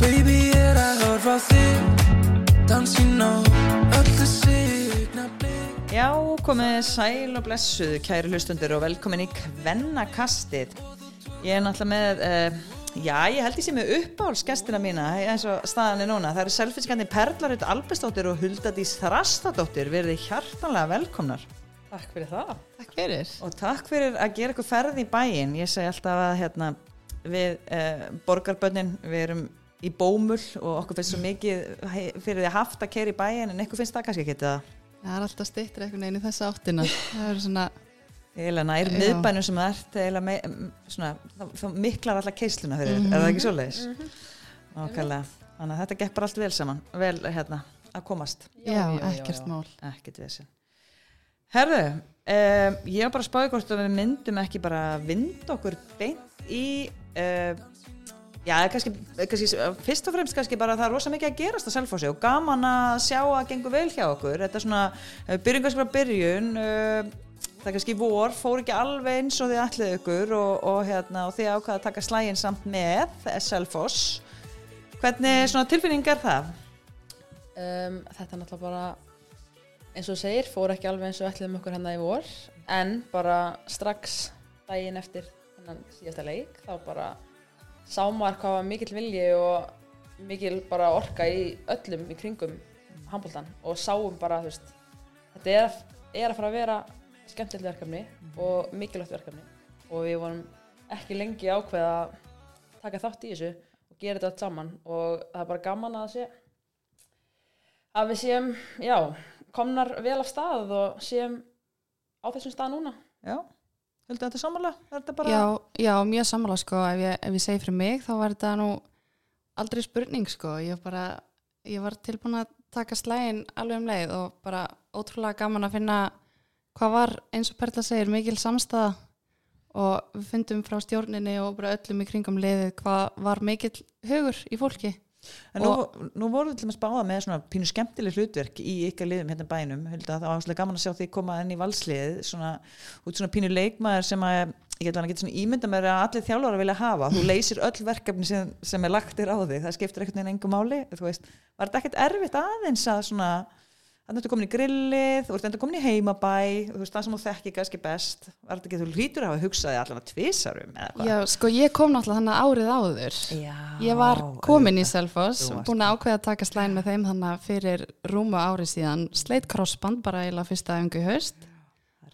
Baby, er að horfa þig Dansinn á öllu signa blik Já, komið sæl og blessuð, kæri hlustundur og velkomin í Kvennakastið. Ég er náttúrulega með, uh, já, ég held ég sé með uppáhalsgestina mína eins og staðan er núna. Það eru selfiskandi Perlarut Albestóttir og Huldadís Þrastadóttir. Verðið hjartanlega velkomnar. Takk fyrir það. Takk fyrir. Og takk fyrir að gera eitthvað ferð í bæinn. Ég segi alltaf að hérna, við uh, borgarbönnin, við erum í bómull og okkur finnst svo mikið fyrir því haft að keira í bæinn en eitthvað finnst það kannski ekki það. Það er alltaf stýttir einhvern veginn í þessa áttina. Það er svona, eiginlega nær Já. miðbænum sem það ert eiginlega me, svona, þá, miklar alltaf keisluna fyrir þér, er það ekki svoleiðis? Nákvæmlega, þannig að þetta gekk bara allt vel saman, vel hérna að komast, já, ekkert mál. ekkert þessu. Herðu, um, ég var bara að spáði hvort að við myndum ekki bara vinda okkur beint í, já, kannski, kannski, fyrst og fremst kannski bara það er rosa mikið að gerast að selfósi og gaman að sjá að gengur vel hjá okkur, þetta er svona, uh, byrjum kannski bara byrjun, það kannski vor, fór ekki alveg eins og þið ætlið ykkur og, og, hérna, og þið ákvaða að taka slægin samt með Selfoss. Hvernig svona tilfinning er það? Um, þetta er náttúrulega bara, eins og segir, fór ekki alveg eins og ætliðum okkur hérna í vor, en bara strax daginn eftir hennan síðasta leik, þá bara sá maður hvað var mikill vilji og mikil bara orka í öllum í kringum handbóltan og sáum bara, þú veist, þetta er, er að fara að vera skemmtilegt verkefni og mikilvægt verkefni. Og við vorum ekki lengi ákveða að taka þátt í þessu og gera þetta allt saman. Og það er bara gaman að sé að við séum, já, komnar vel af stað og séum á þessum stað núna. Já, heldur þetta þetta bara... Já, já, mjög sammála sko. Ef ég, ef ég segi fyrir mig þá var þetta nú aldrei spurning sko. Ég, bara, ég var tilbúin að taka slægin alveg um leið og bara ótrúlega gaman að finna hvað var eins og Perla segir mikil samstæða og við fundum frá stjórninni og bara öllum í kringum liðið hvað var mikill hugur í fólki. En nú, nú voru við til að spáða með svona pínu skemmtileg hlutverk í ykkar liðum hérna bænum Hulda, það var áslega gaman að sjá því koma enn í valsliðið svona, út svona pínu leikmaður sem að ég get alveg svona ímynda með að allir þjálfara vilja hafa, þú leysir öll verkefni sem, sem er lagtir á þig, það skiptir einhvern veginn engum máli, þú veist, var þetta ekkert erfitt aðeins að svona þannig að þú komin í grillið, þú ert enda komin í heimabæ þú veist, það sem þú þekki kannski best var þetta ekki, þú hlýtur að hafa hugsaði allan að tvisarum eða hvað Já, sko ég kom náttúrulega þannig árið áður. Já, Ég var komin í. Selfoss, búin að ákveða að taka slæn með þeim þannig að fyrir rúmu ári síðan sleitt crossband bara eiginlega fyrsta öngu í haust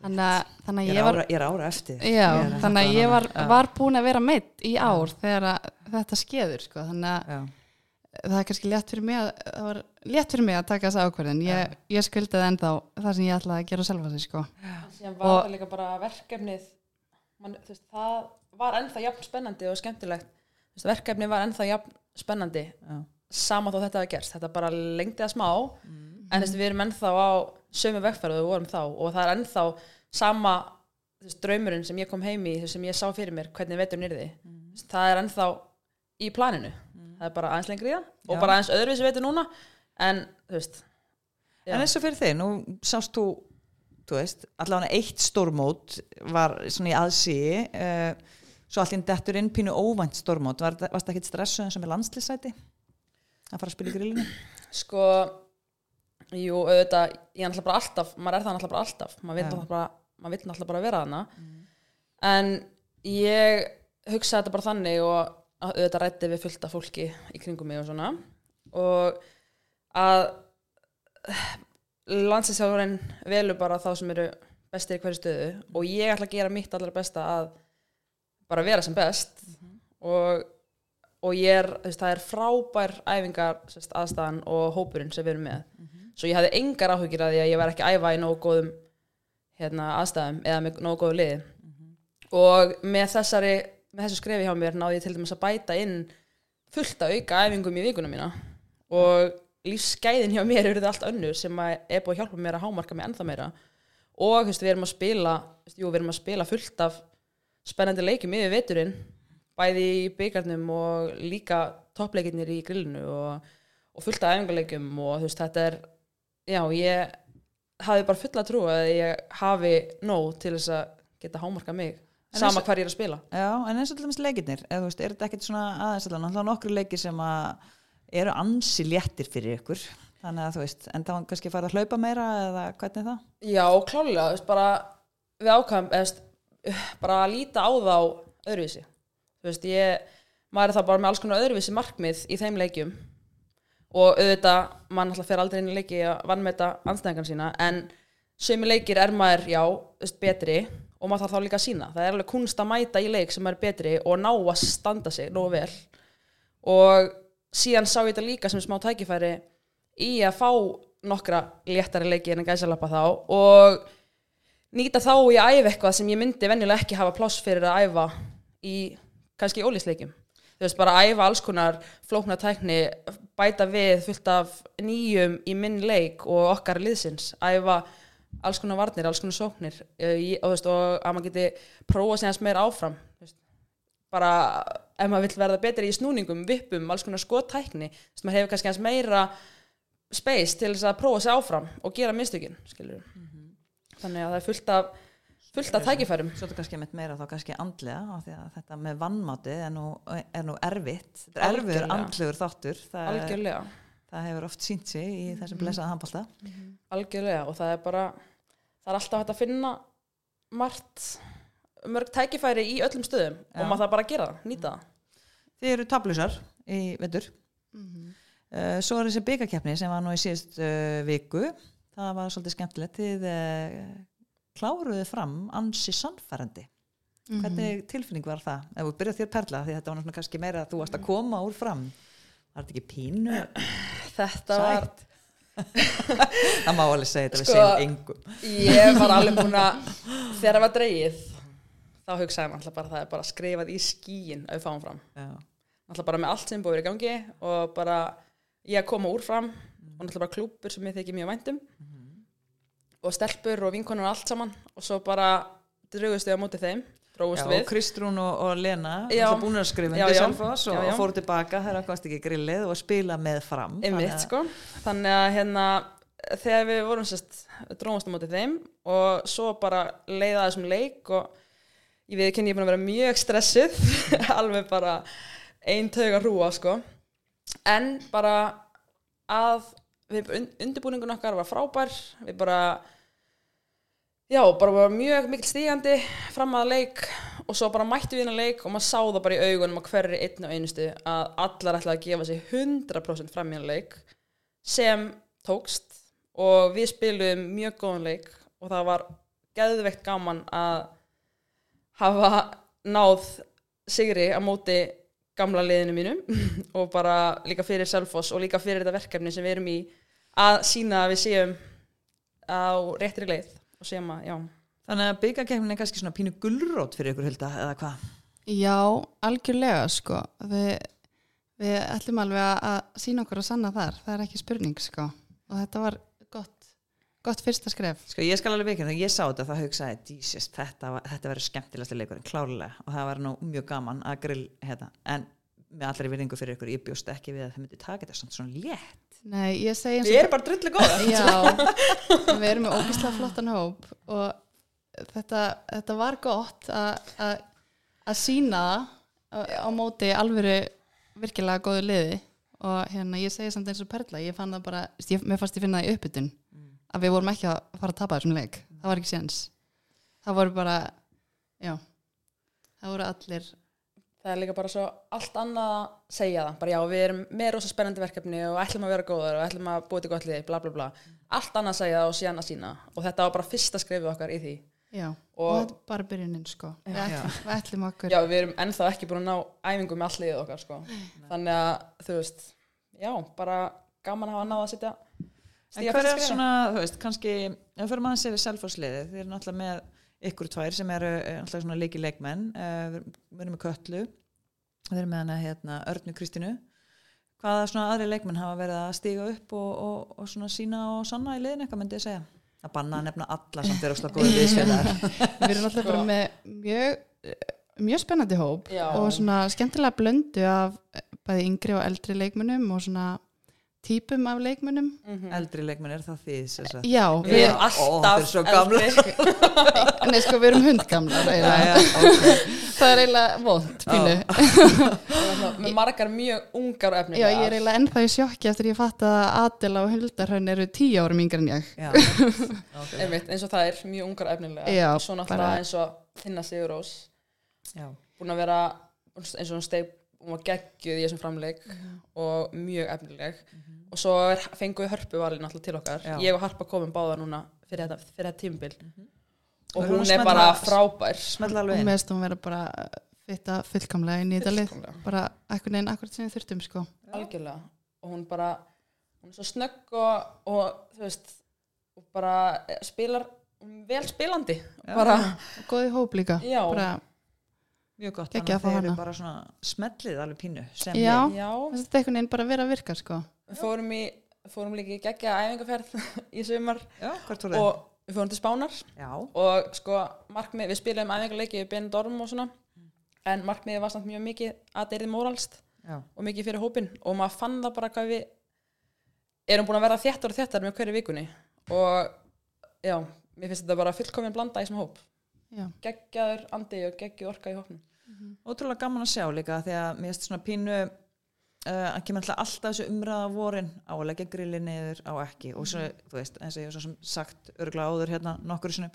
þannig þannig ég var ég er ára eftir já, þannig að ég var, var búin að vera meitt í ár þegar þetta skeður sko. þannig að Já. Það er kannski létt fyrir mig að, það var létt fyrir mig að taka þessa ákveðin ég, ég skuldaði ennþá það sem ég ætlaði að gera sjálfa sig sko. Var það líka bara verkefnið, man, veist, það var ennþá jafn spennandi og skemmtilegt. Veist, verkefnið var ennþá jafn spennandi, Já. sama þó þetta hafi gerst. Þetta bara lengdi það smá, Mm. en veist, við erum ennþá á sömu vegferð og við vorum þá og það er ennþá sama draumurinn sem ég kom heim í, sem ég sá fyrir mér, hvernig veturinn yrði. Mm. Það er ennþá í planinu. Það er bara aðeins lengri í það og bara aðeins öðruvísi vetur núna, en þú veist, já. En eins og fyrir þig, nú sást þú þú veist, allavega eitt stórmót var svona í aðsíi uh, svo allir dettur inn pínu óvænt stórmót, var, varst það ekkit stressuð eins og með landslýsæti að fara að spila í grillinu? Sko, jú, auðvitað, ég er náttúrulega bara alltaf, maður er það náttúrulega bara alltaf, maður vil Já. náttúrulega bara, bara vera þarna. En ég hugsaði þetta bara þannig og að auðvitað rætti við fullt af fólki í kringum mig og svona. Og að landsinsjálfurinn velur bara þá sem eru bestir í hverju stöðu og ég ætla að gera mitt allra besta að bara vera sem best. Og, og ég er, þú veist, það er frábær æfingar sérst, aðstæðan og hópurinn sem við erum með. Svo ég hafði engar áhugir að því að ég var ekki að æfa í nógu góðum hérna, aðstæðum eða með nógu góðu liði. Og með þessari með þessu skrefi hjá mér náði ég til dæmis að bæta inn fullt að auka æfingum í vikuna mína. Og lífsgæðin hjá mér eru þetta allt önnur sem er búið að hjálpa mér að hámarka mig ennþá meira. Og við erum að spila jú, við erum að spila fullt af spennandi leikjum yfir veturinn bæði í byggarnum og líka toppleikirnir í grillinu og, og fullt af æfingarleikjum og veist, þetta er já, ég hafi bara fulla trú að ég hafi nóg til þess að geta hámarka mig sama hver ég er að spila. Já, en eins og dæmis leikirnir, er þetta ekkert svona aðeins náttúrulega nokkru leikir sem að eru ansi léttir fyrir ykkur, þannig að þú veist, en þá kannski fara að hlaupa meira eða hvernig er það? Já, klálega, þú veist, bara við ákvæm, veist, bara að líta á þá öðruvísi. Þú veist, ég, maður er það bara með alls konar öðruvísi markmið í þeim leikjum. Og auðvitað, mann alltaf fer aldrei inn í leiki að vannmeta anstæðingan sína, en sömu leikir er maður, já, þú veist, betri og maður þarf þá líka að sína. Það er alveg kunst að mæta í leik sem er betri og ná að standa sig nógu vel. Og síðan sá ég þetta líka sem smá tækifæri í að fá nokkra léttari leiki en að gæsalappa þá og nýta þá í að æfa eitthvað sem ég myndi venjulega ekki hafa pláss fyrir að æfa í kannski ólísleikjum þú veist bara að æfa alls konar flókna tækni, bæta við fullt af nýjum í minn leik og okkar liðsins, æfa alls konar varnir, alls konar sóknir. Í- og, veist, og að maður geti prófa sig hans meira áfram veist. bara ef maður vill verða betri í snúningum, vippum, alls konar veist, maður hefur kannski hans meira space til þess að prófa sig áfram og gera mistökin, skilur þannig að það er fullt af fullt af tækifærum. Svo þetta kannski með meira þá kannski andlega, þetta með vannmátið er nú, er nú erfitt, er erfiður andlegur þáttur, er, algjörlega, það hefur oft sínt sig í þessum blessaða handbólta. algjörlega og það er bara, það er alltaf hægt að finna margt mörg tækifæri í öllum stöðum Já. og maður það bara að gera það, nýta það Þið eru tablusar í vetur. Uh, svo er þessi byggakeppni sem var nú í síðust uh, viku, það var svolítið skemmtilegt, þið uh, kláruðu fram ansi sannfærandi. Hvernig tilfinning var það? Ef þú byrjað þér perla, því þetta var náttúrulega kannski meira að þú varst að koma úr fram. Var þetta ekki pínu? þetta var, það má alveg segja þetta við Sko- segjum engum. ég var alveg búin að þegar það var dreigið þá hugsaði maður alltaf bara það er bara skrifað í skíin að við fáum fram alltaf bara með allt sem búið verið í gangi og bara ég að koma úr fram og alltaf bara klúpur sem ég þykir mjög væntum og stelpur og vinkonur og allt saman og svo bara draugustu á móti þeim Já, og Kristrún og, og Lena búin að skrifa undir. Selfoss og, Já, já. og fóru tilbaka það kosti ekki grillið og spila með fram. Þannig að- sko. Þannig að hérna þegar við vorum sérst drógast á móti þeim og svo bara leiða þessum leik og ég við kynni ég búin að vera mjög stressuð. Alveg bara ein tauga hrúa sko. En bara að við, undirbúningun okkar var frábær. Við bara já, bara mjög mikil stígandi fram að leik og svo bara mættu við hennar leik og maður sá það bara í augunum á hverri einn og einustu að allar ætlaði að gefa sig 100% fram í hennar leik sem tókst og við spilum mjög góðan leik og það var geðveikt gaman að hafa náð sigri á móti gamla liðinu mínum og bara líka fyrir Selfoss og líka fyrir þetta verkefni sem við erum í að sína að við séum á réttri leið og séum að, já, Þannig að byggakeppnin er kannski svona pínu gulrót fyrir ykkur hulda eða hvað? Já, algjörlega sko. Við, við ætlum alveg að, að sína okkur að sanna þar, það er ekki spurning sko. Og þetta var gott, gott fyrsta skref. Sko ég skal alveg þegar ég sá þetta þá hugsaði Jesus, þetta, var- þetta verður skemmtilegasti leikurinn klárlega. Og það var nú mjög gaman að grill hérna. en með allri virðingu fyrir ykkur ég bjóst ekki við að þau myndi taka þetta samt svona létt Nei, ég segi eins við erum bara drullu góða Já, við erum með ógislega flottan hóp og þetta, þetta var gott að- sína á, á móti alvöru virkilega góðu liði og hérna ég segi samt eins og Perla ég fann það bara, ég, mér fannst ég finna það í uppbytun að við vorum ekki að fara að tapa þessum leik. Það var ekki séns. Það voru bara, já það voru allir það er líka bara svo allt annað að segja það. Bara já, við erum með rosa spennandi verkefni og ætlum að vera góðar og ætlum að búið til gott liði, bla bla bla. Allt annað að segja það og síðan að sína og þetta var bara fyrsta skrifið okkar í því. Já, og, Og- þetta er bara byrjunin sko. Við ætlum, við ætlum okkur já, við erum ennþá ekki búin að ná æfingu með allt liðið okkar sko. þannig að, þú veist já, bara gaman að hafa náða að setja En hver er svona, þú veist, kannski ykkur tvær sem eru eh, náttúrulega svona leiki leikmenn. Uh, við erum með Köllu við erum með hana hérna Örnu Kristínu. Hvaða svona aðri leikmenn hafa verið að stíga upp og, og, og svona sína og sanna í liðin eitthvað myndi ég segja? Að banna að nefna alla samt er óslega góðið viðsfélagar við erum alltaf bara með mjög mjög spennandi hóp Já. og svona skemmtilega blöndu af bæði yngri og eldri leikmunum og svona típum af leikmunum eldri leikmenn er það því já, Við erum alltaf nei sko við erum hundgamlar Já, eiginlega. já, ok. það er eiginlega vond pínu. Með margar mjög ungar og já, efnilegar ég er eiginlega ennþá í sjokki eftir ég fatt að Adela og Huldarhönn eru tíu árum yngre en ég. Já, ok. Einmitt, eins og það er mjög ungar og efnilegar Já, og svo náttúrulega eins og Tinna Sigurós Já. búin að vera eins og hún steig hún var geggjuð í þessum framleik Mhm. og mjög efnileg. Og svo er, fengum við hörpu valin alltaf til okkar. Já. ég og Harpa komum báða núna fyrir þetta, fyrir þetta tímabil. Og Verður hún hún að er bara frábær. Smella og meðst hún vera bara fitta fullkomlega inn í þetta lið. Fullkomlega. bara ekkur neginn akkurat sem við þurftum sko. Algjörlega. Og hún bara hún er svo snögg og, og þú veist og bara eh, spilar hún vel spilandi. Já. bara, og góði hóp líka. Já. bara, Mjög gott, þannig að þeir eru bara svona smellið alveg pínu sem Já. lið. já. þetta er ekkur neginn bara að vera að virka sko. Við fórum í fórum líka í geggja æfingarferð í sumar. Já, og við fórum til Spánar. Já, og sko markmið, við spilum æfingarleiki við Benidorm og svona. En markmiðið var samt mjög mikið að það er móralst já, og mikið fyrir hópin og maður fann það bara hvað við erum búin að vera þéttar og þéttar með hverju vikunni. Og já, mér finnst þetta bara fullkomin blanda í sem hóp geggjaður andi og geggju orka í hópnum. Ótrúlega gaman að sjá líka því að mér finnst svona pínu uh, að kemur alltaf alltaf þessu umræða vorin á að leggja grilli niður á ekki. Og svo, þú veist, eins og ég hef svo sagt örgulega áður hérna nokkur sinnum.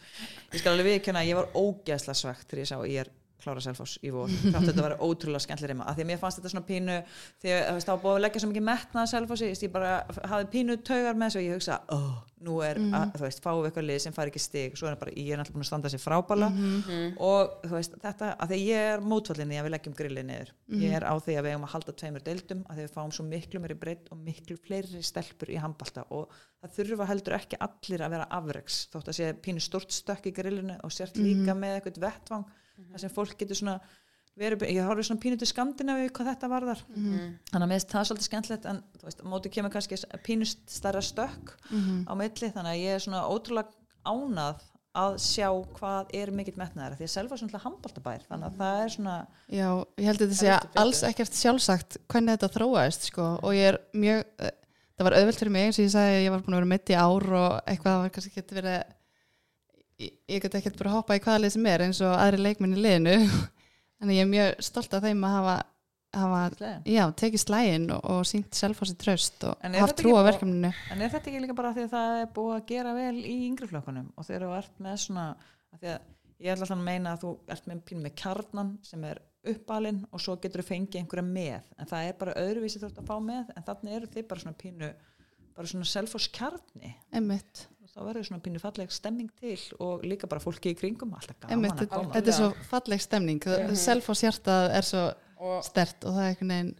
Ég skal alveg viðkjöna að ég var ógeðslega svegt þegar ég sá ég er klára Selfoss í vor. Þátt þetta var ótrúlega skemmtileg reyma að því að mér fannst þetta svona pínu því að það var búið að leggja svo mikið metnað veist, ég bara hafði pínu taugar með þessu og ég hugsa, oh, nú er að, þú veist, fáum við eitthvað lið sem fær ekki stig. Svo er bara, ég er náttúrulega búin að standa sér frábæla og þú veist, þetta, að því að ég er mótvallinni að við leggjum grillið niður. Ég er á því að við eigum að halda tveimur deildum að því við fáum svo miklu meiri breytt og miklu fleiri stelpur í handbalta og það þurfa heldur ekki allir að vera afreks þótt að sé pínu stort stökk í grillinu og sért líka með eitthvað vettvang þar sem fólk getur svona verið, ég horfði svona pínu til Skandinavíu hvað þetta varðar. Þannig að mér finnst það svolítið skemmtilegt en veist, á móti kemur kannski pínu stærra stökk á milli þannig að ég er svona ótrúlega ánað að sjá hvað er mikill metnaðar því að selva svona handbaltabær þannig að það er svona já, ég held að þetta sé alls ekkert sjálfsagt hvernig þetta þróaðist sko og ég er mjög eh, það var auðvelt fyrir mig eins og ég sagði ég var búin að vera mitt í ár og eitthvað það var kannski getur verið ég, ég get ekkert bara hoppa í hvaða lið sem er eins og aðri leikmenn í liðinu. Þannig ég er mjög stolt af þeim að hafa, hafa já, tekið slægin og, og sínt selfossi tröst og En haft trú ekki á verkefninu. en er þetta ekki líka bara því að það er búið að gera vel í yngri flokkunum? Og þegar þú ert með svona að að ég ætla alltaf að meina að þú ert með pínu með kjarnan sem er uppalinn og svo getur þú fengið einhverja með. En það er bara öðruvísi þú ert að fá með en þannig eru þið bara svona pínu bara svona selfos kjarni. Einmitt, og þá verður svona pínu falleg stemming til og líka bara fólki í kringum alltaf gaman einmitt, að þetta, koma. þetta er svo falleg stemning Mhm. Selfoss hjartað er svo og stert og það er einhvern veginn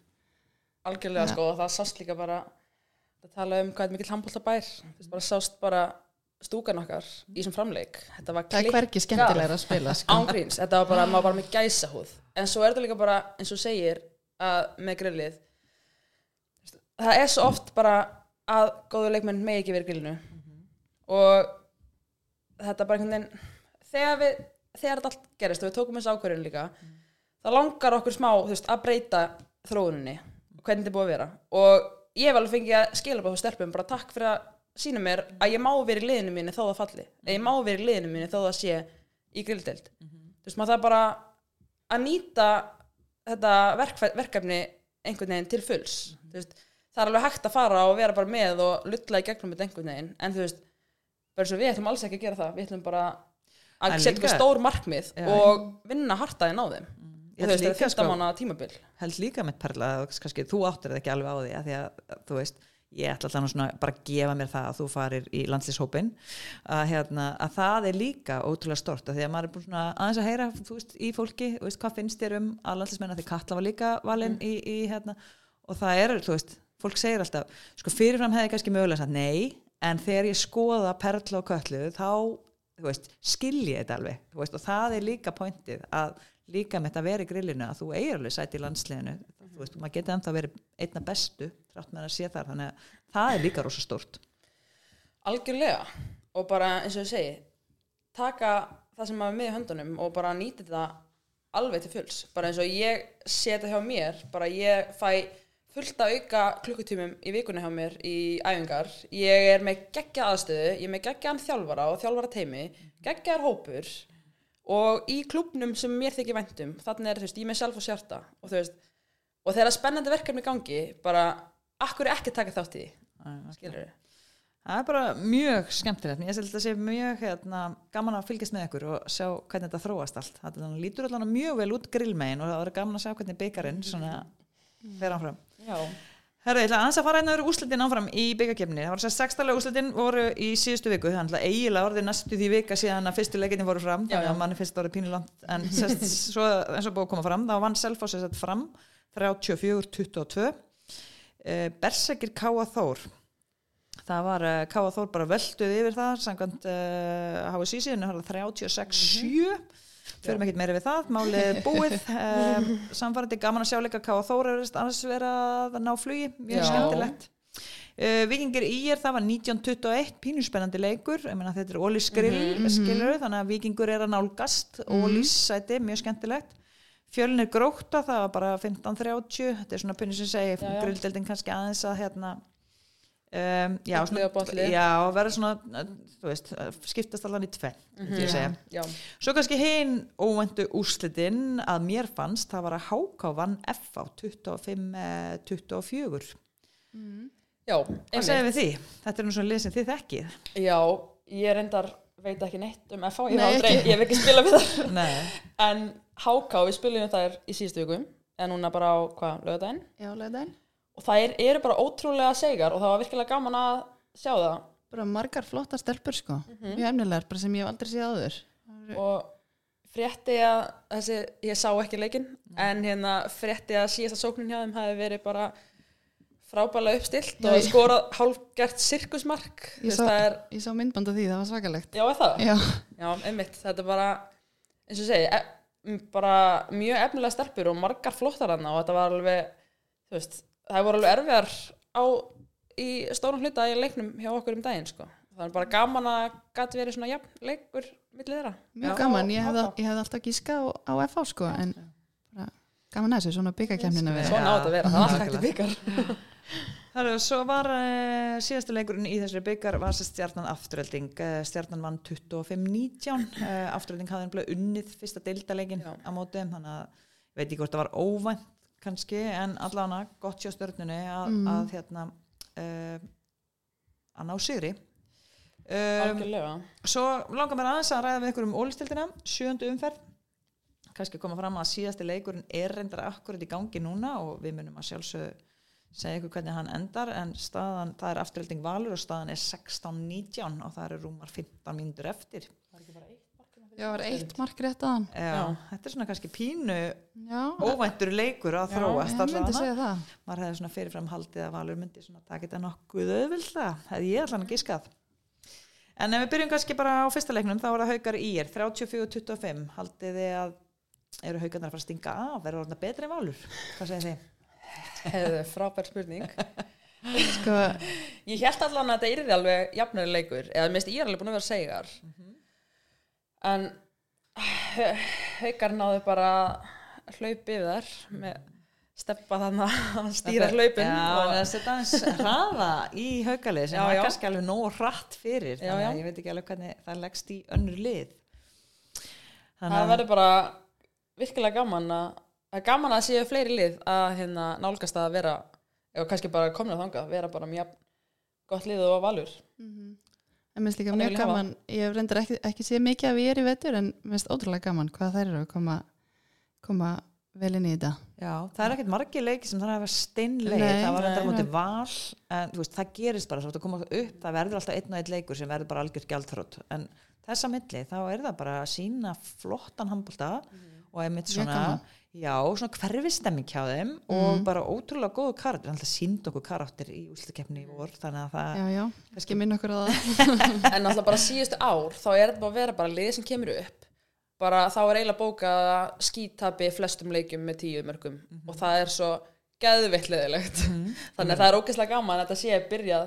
algjörlega Ja. sko og það sást líka bara að tala um hvað er mikill handbóltabær veist bara sást bara stúkan okkar í þessum framleik. Þetta var það er hvergi skemmtilegra að spila sko. ángríns, þetta var bara, maður bara með gæsa húð en svo er þetta líka bara, eins og segir að með grillið það er svo oft bara að góðu leikmenn megi ekki verið grillinu og þetta bara einhvern veginn þegar við, þegar þetta allt gerist og við tókum þessu ákvörðin líka það langar okkur smá, veist, að breyta þróuninni og hvernig þetta er búið að vera. Og ég hef alveg fengið að skila bara þú stelpum bara takk fyrir að sína mér að ég má vera í liðinu mínu þó það falli. Eða ég má vera í liðinu mínu þó það sé í grilldeild. Þú veist, maður það bara að nýta þetta verkfæ- verkefni einhvern veginn til fulls. Þú veist, það er alveg hægt að fara og vera bara með og lulla í gegnum þetta einhvern veginn en þú veist, bara svo við ætlum alls ekki að gera það. Við ætlum bara að setja okkur stór markmið Já. og vinna hartaðin á þeim. Ég og þú veist, þetta líka, er fyrsta sko- mánu tímabil. held líka með perla kannski þú áttir það ekki alveg á því að því að þú veist ég ætla alltaf svona bara að gefa mér það að þú farir í landslýshópin að, hérna, að það er líka ótrúlega stort að því að maður er búin svona aðeins að heyra veist, í fólki, veist, hvað finnst þér um að landslýsmenn að því Katla var líka valinn í, í hérna, og það er, þú veist fólk segir alltaf, sko fyrirfram hefði kannski mögulega sagt nei, en þegar ég skoða perla og köllu, þá veist, skilji þetta alveg. Veist, og það er líka pointið að líka með þetta í grillinu að þú eigir alveg sæti í landsliðinu. Þú veist, maður getur ennþá verið einna bestu þrátt með að sé þar, þannig að það er líka rosa stórt. Algjörlega. Og bara eins og ég segi taka það sem maður er með í höndunum og bara nýta þetta alveg til fulls. Bara eins og ég sé þetta hjá mér bara ég fæ fullt að auka klukkutímum í vikunni hjá mér í æfingar. Ég er með geggja aðstöðu ég er með geggjaðan þjálfara og þjálfara teimi geggjaðar hópur og í klubnum sem mér þykir væntum þannig er þú veist, ég með sjálf og sjarta og þú veist, og þegar spennandi verkefni gangi bara, akkur ekki taka þátt í því? Það er bara mjög skemmtilegt, ég held að sé mjög hérna, gaman að fylgjast með ykkur og sjá hvernig þetta þróast allt. Það lítur allan mjög vel út grillmegin og það verður gaman að sjá hvernig byggarinn svona fer áfram. Herra, ég ætla aðeins að fara hérna yfir úslitin áfram í byggarkefni. Það var þess að sextalega úslitin voru í síðustu viku, þannig að eiginlega orðið næstu því vika síðan að fyrstu leikinni voru fram, Já, þannig að manni fyrst orðið pínulant, en sest, svo eins og búið að koma fram, þá vann Selfoss sett fram 34-22. Uh, Bersekir Káa Þór, það var uh, Káa Þór bara völduð yfir það, samkvæmt uh, HSI síðan, það var 36-7. Förum ekkert meira við það, málið er búið. Um, samfærandi gaman að sjá leika Káa Þóra annars vera að ná flugi. Mjög skemmtilegt. Uh, Víkingir í er það var 1921 pínuspennandi leikur, ég meina þetta er Ólís grill Mhm, skilur þannig að Víkingur er að nálgast Ólís sæti, mjög skemmtilegt. Fjölnir gróta, það var bara 15.30 þetta er svona punni sem segi grilldeldin kannski aðeins að hérna um, já, svona, já, verður svona þú veist, uh, skiptast allan í tvenn mm ég segja já, Svo kannski hinn óvæntu úrslitin að mér fannst, það var að Háká vann F á 25-24. já Hvað segir við því? Þetta er nú svona lið sem þið þekkið. Já, ég reyndar veit ekki neitt um FH, ég, Nei, ég hef ekki spilað við það Nei. en HK, við spilum þær í síðustu viku en núna bara á, hvað, lögadaginn Já, lögðaðin. Og það er, eru bara ótrúlega segar og það var virkilega gaman að sjá það Bara margar flotta stelpur sko. Mjög efnilegar, bara sem ég hef aldrei séð áður. og frétti að þessi, ég sá ekki leikinn en hérna frétti að síðasta sóknin hjá þeim hafi verið bara frábælega uppstilt og skorað hálfgert sirkusmark Ég sá, er, ég sá myndband af því, það var svakalegt. já, það? Já, Já, einmitt, þetta er bara eins og segi, e bara mjög efnilega stelpur og margar flottar hann og þetta var alveg, þú veist það voru alveg erfiðar á í stórum hluta í leiknum hjá okkur um daginn sko. það er bara gaman að gæti verið svona jafn leikur millir þeirra mjög Já. gaman. Ég hefði, hefði alltaf gískað á, á FH sko, en bara gaman að þessu, svona byggakemnina við. svona á þetta að vera, það er alltaf hægt byggar Herru, svo var uh, síðasta leikurinn í þessari byggar var þess stjarnan afturölding. Uh, stjarnan vann 25-19. Uh, afturölding hafði ennblega unnið fyrsta deildaleikin Já. á móti, þannig að ég veit ekki hvort það var óvænt kannski, en allavega gott hjá stjörnunni að, Mm. að hérna uh, að ná sigri. Um, algjörlega Svo langar mér aðeins að ræða við ykkur um ólistildina, sjöndu umferð kannski koma fram að síðasti leikurinn er reyndar akkurat í gangi núna og við munum að sjálfsög segja ykkur hvernig hann endar en staðan, það er afturölding valur og staðan er 16-19 og það eru rúmar 15 mínútur eftir Já, það var eitt mark rétt aðan. Já, Já. þetta er svona kannski pínu Já, óvæntur leikur að Já, þróast ég myndi allavega. segja það. maður hefði svona fyrirfram haldið að valur myndi svona taka þetta nokkuð auðvildlega hefði ég allan að gískað en ef við byrjum kannski bara á fyrsta leiknum þá er það haukar í er 34-25 haldið þið að eru haukarnar að fara að stinga af verður orðna betri en valur hvað segir þið? Hefðu, frábær spurning Sko, ég held allan að þetta yrði alveg jafnari leikur eða minnst ég er alveg búin að vera segar en haukar náðu bara að hlaupi yfir þær með steppa þannig að stýra hlaupin Já, og, það setja aðeins hraða í haukalið sem var já. kannski alveg nóg hratt fyrir Já, þannig að ég veit ekki alveg hvernig það leggst í önnur lið. Þannig það að- verður bara virkilega gaman að það er gaman að séu fleiri lið að hérna, nálgast að vera eða kannski bara komna þangað, vera bara mjög gott lið og valur en minnst líka Þannig mjög ég hafa. gaman, ég reyndar ekki, ekki séð mikið af ég er í vetur en minnst ótrúlega gaman hvað þær eru að koma, koma vel inn í þetta. Já, það er ekkert margir leiki sem það er að vera steinleik Nei, það var nei. móti val en veist, það gerist bara, að koma upp það verður alltaf einn og einn leikur sem verður bara algjört gjaldþrótt en þessa milli, þá er það bara að sína flottan handbólta og einmitt Mjög svona, gaman. Já, svona hverfistemming hjá þeim og bara ótrúlega góðu karakter, alltaf sínd okkur karakter í úslukeppni í vor, þannig að það Já, já, kannski minn okkur á það. en alltaf bara síðustu ár þá er þetta bara að vera bara lið sem kemur upp. Bara þá er eiginlega bókað að skítabi flestum leikjum með tíu mörgum og það er svo geðvitt leðilegt þannig að það er ógeðslega gaman að þetta sé byrjað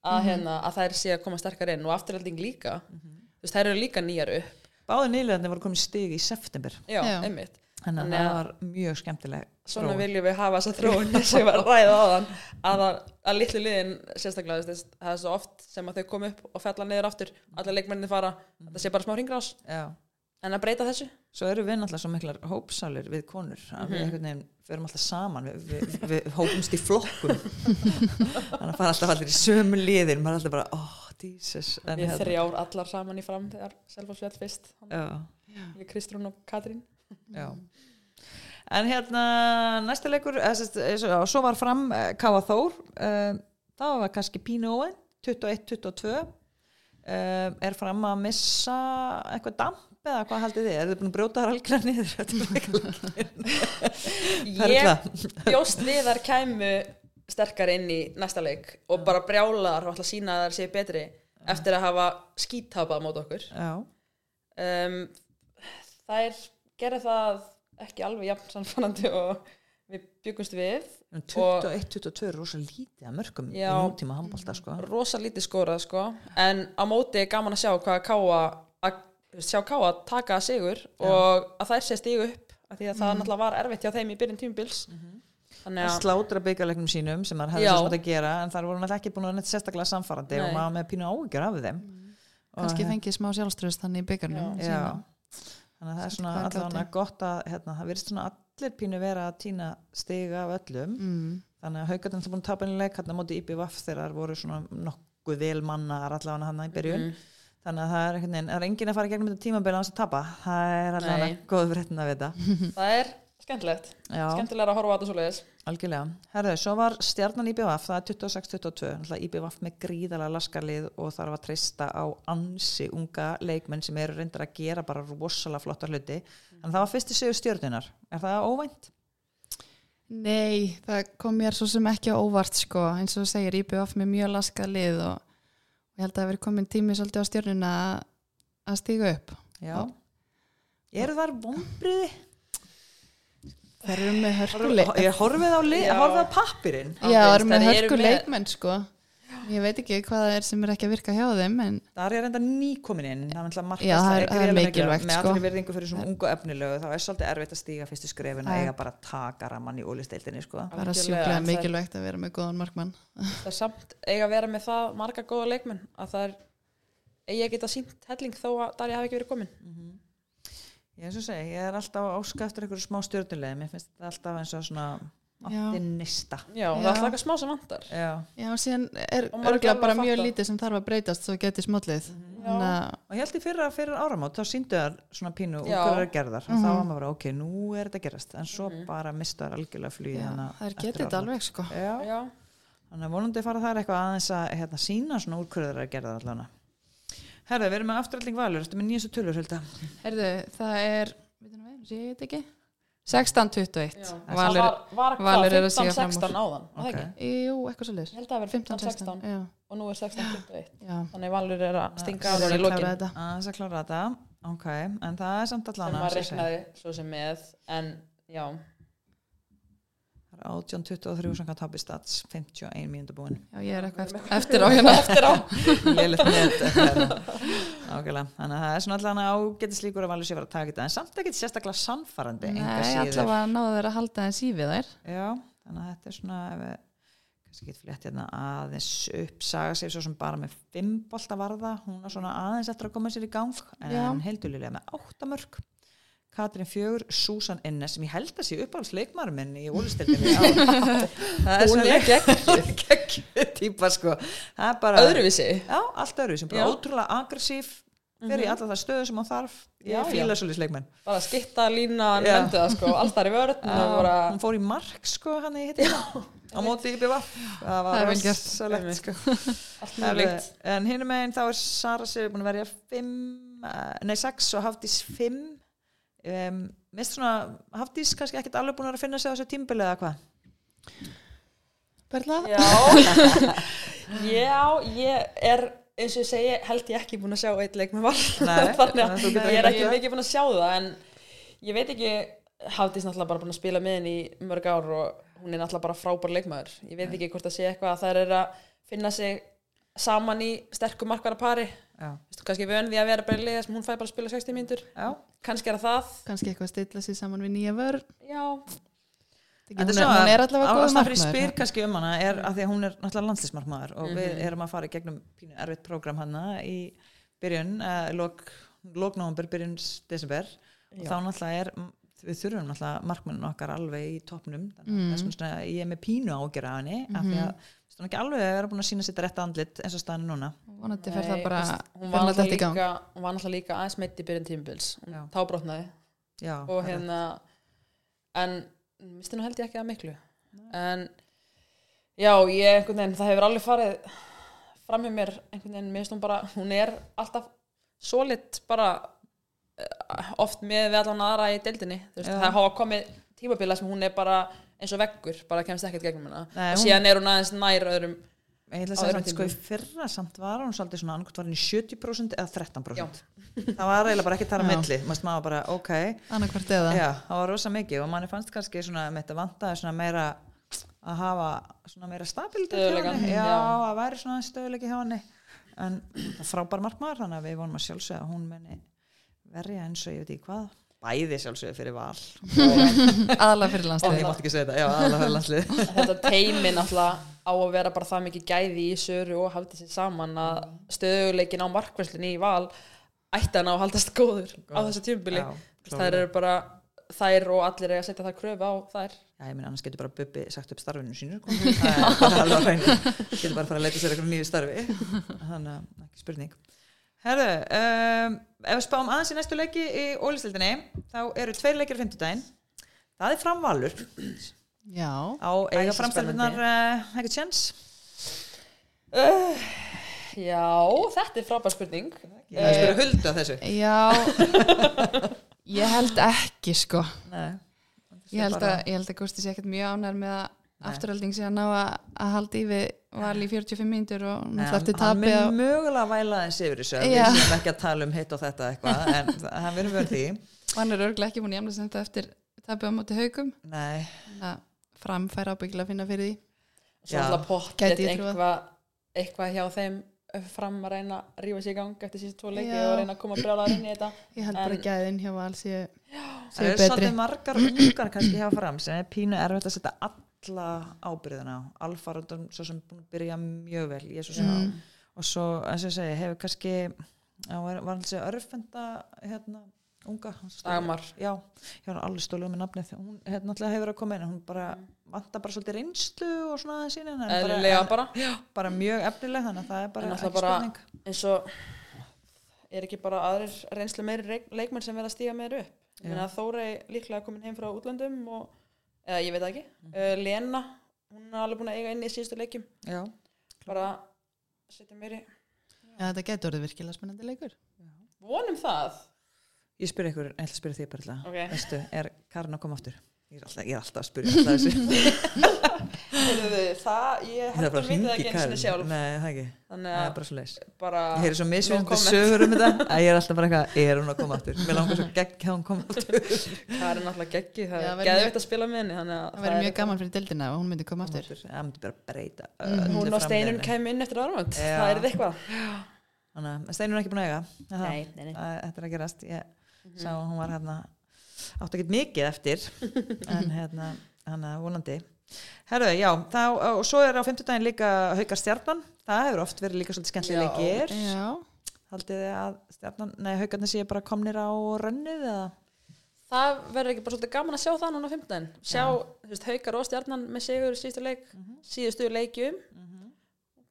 að, hérna, að þær sé að koma sterkar inn og afturhalding líka. Þú veist, þær eru líka nýjar upp. Báði nýlegaðni voru komin stig í september. Já, Já. einmitt þannig að það að- var mjög skemmtileg svona viljum við hafa þessa þróun sem var ræða á þann að, að, að litlu liðin sérstaklega þess, það er svo oft sem að þau kom upp og fella niður aftur, allir leikmenninni fara Mhm. þetta sé bara smá hringrás, Já. en að breyta þessu? Svo eru við náttúrulega svo miklar hópsálir við konur að við einhvern veginn förum alltaf saman við, við, við hópumst í flokkum þannig að fara alltaf allir í sömu liðin maður er alltaf bara, oh, Jesus. Við þrjár allar saman í fram þegar Selfossfjall fyrst, já, við Kristrún og Katrín já. En hérna næsta leikur og, svo var fram uh, Káa Þór uh, það var kannski pínu óen 21-22 uh, er fram að missa eitthvað damp eða hvað haldið þið, er þið búin að brjóta þar algjörða niður ég bjóst við þar kæmu sterkar inn í næsta leik og bara brjálar og ætla að sína að þær séu betri eftir að hafa skítapað mót okkur. Um, þær gera það ekki alveg jafn sannfannandi og við byggumst við 21-22 er rosa lítið að mörgum í Já. nútíma handbólta sko. rosa lítið skorað sko. En á móti er gaman að sjá hvað Káa að sjá Káa taka sigur og að þær sé stígu upp af því að það náttúrulega var erfitt hjá þeim í byrjun tímubils þannig að að slátra byggjarleiknum sínum sem maður hefði Já. svo smátt að gera en þar voru náttúrulega ekki búin að neitt sérstaklega samfarandi Nei. og maður með pínu áhyggjur af þeim. Og kannski fengið smá sjálfströðst þannig í byggarnum já, þannig að það er svona allavega gott að hérna, það virðist svona allir pínu vera að týna stiga af öllum. Mm. þannig að haugarnir það búin að tapa einu leik hérna móti IBVF þegar þær voru svona nokkuð vel mannar allavega hann í byrjun. Mhm. þannig að það er, það er enginn að fara gegnum þetta tímabili á þess að tapa. Það er allavega góð fréttin að vita. Það er skemmtilegt skemmtilega að horfa á þetta svo leiðis Algjörlega. Herðu, svo var stjarnan IBVF, það er 26-22, náttúrulega IBVF með gríðalega laskarlið og þarf að treysta á ansi unga leikmenn sem eru reyndar að gera bara rosalega flotta hluti. En það var fyrsti sigur stjörnunar. Er það óvænt? Nei, það kom mér svo sem ekki á óvart sko, eins og þú segir IBF með mjög laskað lið og ég held að það veri komin tími svolítið á stjórnuna að- að stíga upp. Já. Eru þar vonbriði? Það eru með hörkuleik. Ég horfið á, á pappirinn. Já, það eru með Þær eru hörkuleik með- menn sko. Ég veit ekki hvað það er sem er ekki að virka hjá þeim en Það er enda nýkomin inn, það er Já, það er- það er mikilvægt, Með sko. allir virðingu fyrir svona ungu efnilögu, þá er svolítið erfitt að stíga fyrstu skrefin að eiga bara taka raman í ólisteildinni, sko. bara sjúklega mikilvægt að vera með góðan markmann. það er samt eiga að vera með það marga góða leikmenn að það er eigi að geta sínt helling þó að Darja hafi ekki verið komin Ég er svo að segja, ég er alltaf eftir einhverju smá stjórnulegum, mér finnst þetta alltaf eins og svona optimista. já, það Já. er alltaf eitthvað smá sem vantar Já, Já, og síðan er Og maður örgulega bara að mjög fatta. lítið sem þarf að breytast svo geti smollið. Þannig að og ég held í fyrra, fyrir áramót, þá síndu þar svona pínu úr Já. er gerðar, og þá var maður bara, ok, nú er þetta gerast, en svo Mhm. bara mista þar algjörlega hana það er getið þetta alveg sko. Já, já, þannig að vonandi fara þar eitthvað aðeins að hérna, sína svona úr hverju er gerðar allavega. Herðu, við erum með afturölding valur, ertu með nýjastu tölur, Hulda? Herðu, það er, ég þetta ekki? 16-21. já. Valur, það var, var Valur er að stíga fram úr. 15-16 áðan var það ekki? jú, eitthvað svo liðs. ég held að það verið 15-16 Já, og nú er 16-21 já. þannig Valur er að stinga Það að er það í að lokin klára þetta. Að þetta, ok, en það er samt sem allan maður reiknaði svo sem með en já, Það er 18-23 sem kann tapir stats, 51 mínútur búin. Já, ég er eitthvað eftir, eftir á hérna. eftir á Lélitt net hérna. Ákveðlega. Þannig að það er svona allan ágætis líkur að valur sér að fara að taka þetta en samt ekkert sérstaklega sannfarandi enga Nei, allavega náðu þeir að halda þeim sífið þær. Já, þannig að þetta er svona ef við kannski getur flétt hérna aðeins upp saga sér svo sem bara með fimm bolta varða, hún er svona aðeins eftir að koma sér í gang en Já. heildulilega með áttamörk Katrin Fjögur, Susan Innes sem ég held að sé uppáhalds leikmaður minn í ólistildinni það er geggjuð. geggjuð típa sko. Er öðruvísi. Já, allt öðru sem bara Já. ótrúlega aggressív fyrir í alla það stöðu sem hún þarf. Ég fíla já. svolítið leikmenn bara skitta línan, Já. nefndi það sko. Allt þar í vörð bara, hún fór í mark sko hann í hitti á móti í BV það var er rosalegt sko. En hinn meginn þá er Sara Sigur búin að verja 5 nei 6 og Hafdís 5 um, mist svona Hafdís kannski ekkert alveg búin að finna sig á þessu tímbili eða hvað? Berla? já. Já, ég er eins og ég segi, held ég ekki búin að sjá eitt leik með val Nei, þannig að ég er ekki það. mikið búin að sjá það en ég veit ekki Hafdís náttúrulega bara búin að spila með henni í mörg ár og hún er náttúrulega bara frábær leikmaður. Ég veit ekki hvort að sé eitthvað að þær er að finna sig saman í sterkum markvara pari Vistu, kannski vön því að vera bara í liða sem hún fæ bara að spila 60 mínútur. Já. kannski er það kannski eitthvað að stilla sér saman við nýja vörn. Já, það er, hún er allavega góð markmaður spyr kannski um hana er að því að hún er náttúrulega landslísmarkmaður og við erum að fara í gegnum pínu erfitt prógram hana í byrjun, uh, lok, loknóvember, byrjun desember. Og þá náttúrulega er við þurfum náttúrulega markmannin okkar alveg í toppnum. Þannig að þess vegna ég er með pínu ágjör af henni af því að er ekki alveg að vera búin að sína sitt rétt andlit eins og staðan er núna. Vonandi fer það Nei, bara hún var náttúrulega líka, hún var náttúrulega líka aðeins meitt í byrjun tímubils Já. þá brotnaði. Já, og hérna en misti nú held ég ekki að miklu. En já, ég einhvern veginn, það hefur alveg farið fram hjá mér einhvern veginn, minnst hún bara hún er alltaf solid bara eh, oft með við allan aðra í deildinni. Þú veist, Já. það hafa komið tímabila sem hún er bara eins og veggur, bara kemst ekkert gegnum hana. Nei, og hún- síðan er hún aðeins nær öðrum Ég ætla að segja samt, sko, í fyrra samt var hún svolítið svona annarkvæmt var hún í 70% eða 13% það var eiginlega bara ekki þar að Já. milli. Maður maður bara, ok, annarkvart eða. Já, það var rosa mikið og manni fannst kannski svona með þetta vantaði svona meira að hafa svona meira stabilitet henni, já, já. að væri svona stöðuleiki hjá henni. En það er frábær markmaður þannig að við vonum að sjálfsögða að hún muni verja eins og ég veit ekki hvað bæði sjálfsögðu fyrir val. Aðalega fyrir landslið mátti ekki segja þetta, já, aðalega fyrir landslið þetta teimi náttúrulega á að vera bara það mikið gæði í söru og haldið sér saman að stöðuleikin á markvæslunni í val ætti að ná að haldast góður á þessu Já, þær eru bara þær og allir eiga að setja það kröfu á þær. Já, ég meina annars getur bara Bubbi sagt upp starfinu sínu. Sko. það er alveg að reyna getur bara að fara að leita sér eitthvað nýju starfi. Þannig að ekki spurning Herðu, um, ef við spáum aðeins í næstu leiki í ólistildinni þá eru tveir leikir á fimmtudaginn. Það er framvalur. Já, á eiga framstæðunar uh, eitthvað tjens uh, já, þetta er frábær spurning. Ég hef spyrja huldu að þessu. Já. Ég held ekki sko. Nei, ég held að, ég held að Gusti sé ekkert mjög ánær með að Nei. afturölding sé að ná að, að halda í við val í 45 mínútur og Nei, náttúrulega eftir hann á mun mögulega væla þess yfir þessu við séum ekki að tala um hitt og þetta eitthvað en hann verður verið því og hann er örglega ekki búin að jæmla sem þetta eftir tapið á móti haugum að framfæra ábyggilega að finna fyrir því. Svo Já. alltaf pottet ég eitthvað eitthvað hjá þeim fram að reyna að rífa sér í gang eftir síðan tvo leiki og reyna að koma brjálaður inn í þetta. Ég held bara En- gæðin hjá val séu, Það betri. svolítið margar ungar kannski hjá fram sem er pínu erfitt að setja alla ábyrðina á Alfarundum svo sem búin að byrja mjög vel ég er svo sem Mm. og svo eins og ég segi hefur kannski já, var, var alveg örfenda hérna unga Dagmar. já, ég var alveg stóluð með nafnið hún hérna alltaf hefur að koma inn hún bara vantar bara svolítið reynslu og svona aðeins sín en eðlilega bara, bara bara mjög efnileg þannig að það er bara ekki spurning eins og er ekki bara aðrir reynslu meiri leikmenn sem verða að stíga meir upp Já. ég meina Þórey líklega komin heim frá útlöndum og, eða ég veit það ekki. Uh, Lena, hún er alveg búin að eiga inn í síðustu leikjum. Já, bara setja meiri já, þetta getur orðið virkilega spennandi leikur. Vonum það. Ég spyr ykkur, ég ætla að spyrja því bara alltaf Ok. veistu, er Karin að koma aftur ég er alltaf, ég er alltaf að spyrja alltaf þessu það, ég Það heldur veit það hringi ekki eins og sjálf. Nei, það ekki, þannig það er að bara svo leis bara Ég heyri svo misvíðandi comment. sögur um þetta. Að ég er alltaf bara eitthvað, er hún að koma aftur? Mér langar svo gegn hjá hún koma aftur. Það er náttúrulega geggi, það er verður geðveitt að spila með henni þannig að það verður er mjög gaman fyrir dildina ef hún myndi koma aftur. Það myndi bara breyta Mhm. hún og Steinun kemur inn eftir áramönd það er eitthvað Hérna átt ekki mikið eftir en hérna, hann að vonandi. Herðu, já, þá, og svo er á fimmtudaginn líka haukar stjarnan. Það hefur oft verið líka svolítið já, Haldið þið að stjarnan, nei, haukarnir séu bara komnir á rönnið eða? það verður ekki bara svolítið gaman að sjá það núna á 15 sjá, þú veist, haukar og stjarnan með sigur í síðustu leik, síðustu leikjum.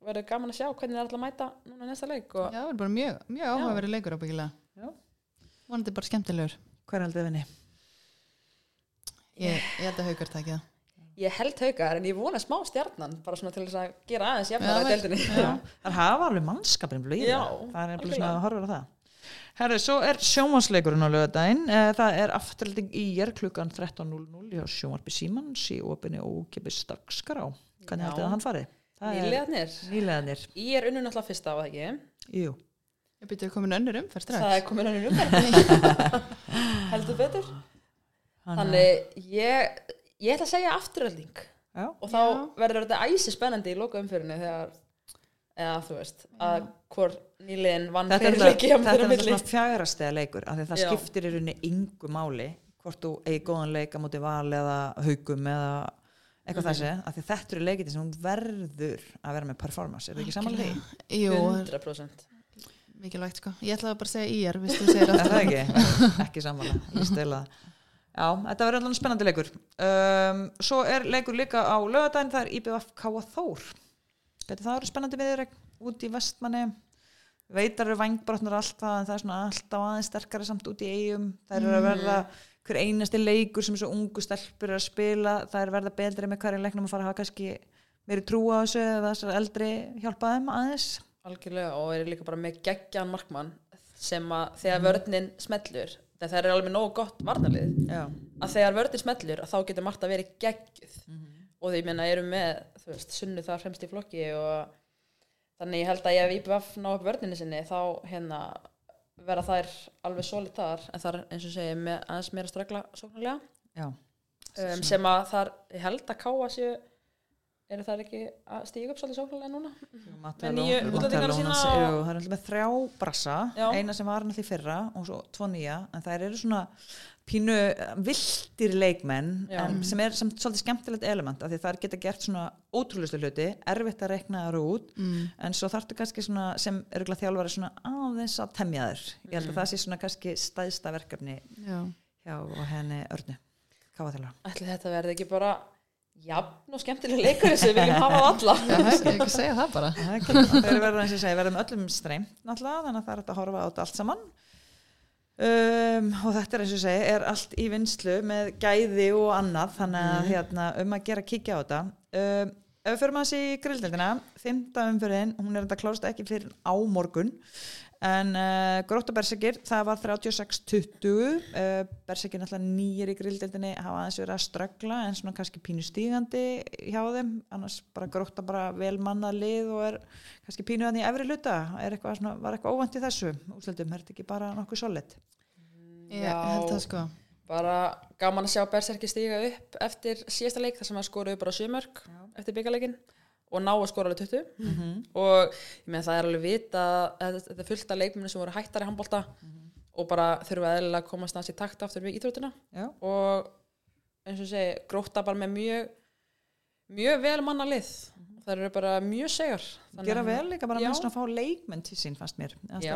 Verður gaman að sjá hvernig það er alltaf að mæta núna næsta leik og já, það er bara mjög, mjög áhugaverið leikur ábyggilega. Já. vonandi bara skemmtilegur Hver haldið vinni? ég, ég held að haukar takja ég held haukar en ég vona smá stjarnan bara svona til þess að gera aðeins jafnara í Já. Það hafa alveg mannskapin blíða. Já, það er svona að horfa á það. Herru, svo er sjónvarsleikurinn á lögadaginn. Eh, Það er afturhalding í er klukkan 13.00 hjá sjónvarpi Símans í opinni og kipis dagskrá. Hvernig haldið að hann fari? Það er nýlegaðnir nýlegaðnir. ég er unnu náttúrulega fyrst á það ekki Jú. Ég byrjuði komin önnur umferð strax? Það er komin önnur umferð. Heldur betur. Þannig ég ég ætla að segja afturölding Já. og þá verður þetta æsi spennandi í loka umfyrinni þegar eða þú veist, að hvor nýliðin vann þetta fyrir leiki þetta er þetta svona fjagrastega leikur af því það Já. skiptir í rauninni yngu máli hvort þú eigi góðan leik á móti val eða haugum eða eitthvað Mhm. þessi, af því þetta eru leikiti sem hún verður að vera með performance, er það ekki samanlega því? Jú, 100% mikilvægt sko. Ég ætlaði bara að segja í er, viðst þú segir Er aftur ekki? ekki samanlega, Já, þetta verður alveg spennandi leikur. Um, Svo er leikur líka á lögadaginn, það er IBF Káa Þór. Þetta það eru spennandi viður út í vestmanni. Veitar eru vangbrotnar alltaf en það er svona alltaf aðeins sterkara samt út í eigum það eru að verða hver einasti leikur sem þessu ungu stelpur eru að spila. Það er að verða betri með hverju leiknum að fara að hafa kannski meiri trú á þessu algjörlega og er líka bara með geggjan markmann sem að þegar vörninn smellur þegar það er alveg nógu gott varnalið Já, að þegar vörninn smellur þá getur Marta verið geggjuð. Og því meina erum með þú veist, sunnu þar fremst í flokki og þannig ég held að ef IPVF ná upp vörninni sinni þá hérna verða þær alveg solid þar. En það er eins og segja með aðeins meira stregla sóknarlega já, um, sem að þar, ég held að káa séu eru þær ekki að stíga upp svolítið sóknarlega núna? Matteló- nýju útlendingana Matteló, sína það er alltaf með þrjá brassa. Já. eina sem var hann því fyrra og svo tvo nýja. En það eru svona pínu eh, viltir leikmenn sem er sem svolítið skemmtilegt element af því það geta gert svona ótrúlustu hluti erfitt að reikna það út. Mm. en svo þarftu kannski svona sem eru þjálfari svona aðeins að temja þér ég held að það sé svona kannski stæðsta verkefni Já, hjá henni Örnu ætli þetta verði ekki bara jafn og skemmtileg leikur sem við viljum hafa á alla. Já það er ekki að segja það bara. Er þeir og ég segi, verða með öllum streymt náttúrulega, þannig að það er að horfa á þetta allt saman. Um, og þetta er eins og segi, er allt í vinslu með gæði og annað þannig að hérna, um að gera kíkja á þetta. Um, ef við förum að þessi í grilldeldina fymta umfyrin, hún er þetta klárst ekki fyrir á morgun en uh, gróta bersekir, það var 36-20 uh, bersekir náttúrulega nýjir í grilldeldinni hafa aðeins verið að ströggla en svona kannski pínu stígandi hjá þeim. Annars bara gróta bara vel manna lið og er kannski pínu hann í efri hluta. Er eitthvað svona, var eitthvað óvænt í þessu úsleldum, er þetta ekki bara nokkuð solid? Ég held það sko. bara gaman að sjá Berserki stíga upp eftir síðasta leik þar sem að skoruðu bara sjömörk eftir byggaleikin og ná að skora alveg 20 Mhm. og ég meina það er alveg vita þetta er fullt af leikmennu sem voru hættar í handbólta og bara þurfa eðlilega að komast næst í takt aftur við íþróttina. Já, og eins og segi, gróta bara með mjög mjög vel manna lið það eru bara mjög segar. Þannig gera vel líka bara Já. með svona að fá leikmenn til sín fannst mér. Það Já.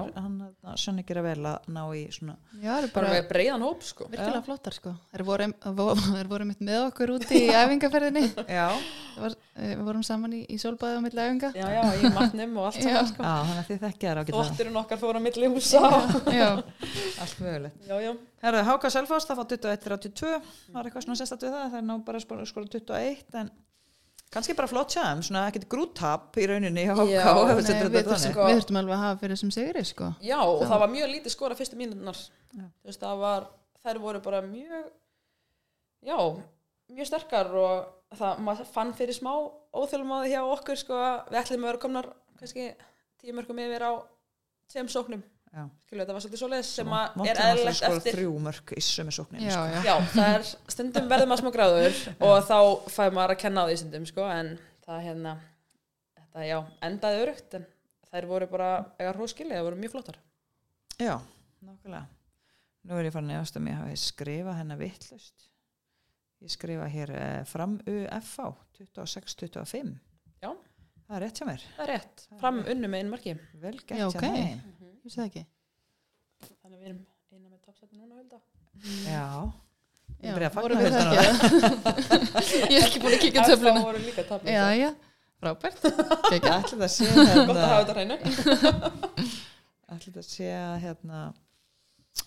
sjöndi gera vel að ná í svona Já, það er bara með breiðan hóp sko. virkilega flottar sko. Þeir voru, voru mitt með okkur úti í æfingaferðinni. Já, Það var, eh, Við vorum saman í, í sólbæði á milli æfinga. Já, já, í matnum og allt Já. saman sko. Já þannig að þið þekkja þér ágætlega. Þvotturinn okkar fór á milli húsa. Já, Allt mögulegt. Já, já. Herðu, Háka Selfoss, það fá 21-32 var eitthvað svona sérstætt við það, það er ná bara skora 21 en kannski bara flott sjáum, svona ekkert grúttap í rauninni við þurftum, þannig. Sko- við þurftum alveg að hafa fyrir þessum sigri sko Já, og það var mjög lítið skora fyrstu það var þær voru bara mjög já, mjög sterkar og það, maður fann fyrir smá á því hjá okkur sko, við ætlum að vera komnar kannski tíu mörgum yfir á tveim sóknum. Skilu, þetta var svolítið svoleiðis sem Vont að er skora eftir þrjú mörg í sömu sóknin Já, sko. já, Já, það er stundum verður maður smá gráður og þá fæ maður að kenna á því stundum sko, en það hérna þetta já, endaði örugt en þær voru bara, eða hróskili, það voru mjög flottar Já, nákvæmlega. Nú er ég farin að ástum ég hafi skrifað hennar vittlust. Ég skrifa hér eh, fram UFA 26-25. Já. Það er rétt hjá mér. Það er rétt, fram unnu með einu marki Vel gert Já, hjá ok. Sé það ekki? Þannig að við erum eina með toppsætti núna vilda Já. Já, Ég byrja að vorum fagna við þetta það ekki Ég er ekki búin að kíkja á Það töfluna. voru líka toppsætti Já, já, frábært. Ætli það sé Gott að hérna, hafa þetta hreinu. Ætli það sé að hérna,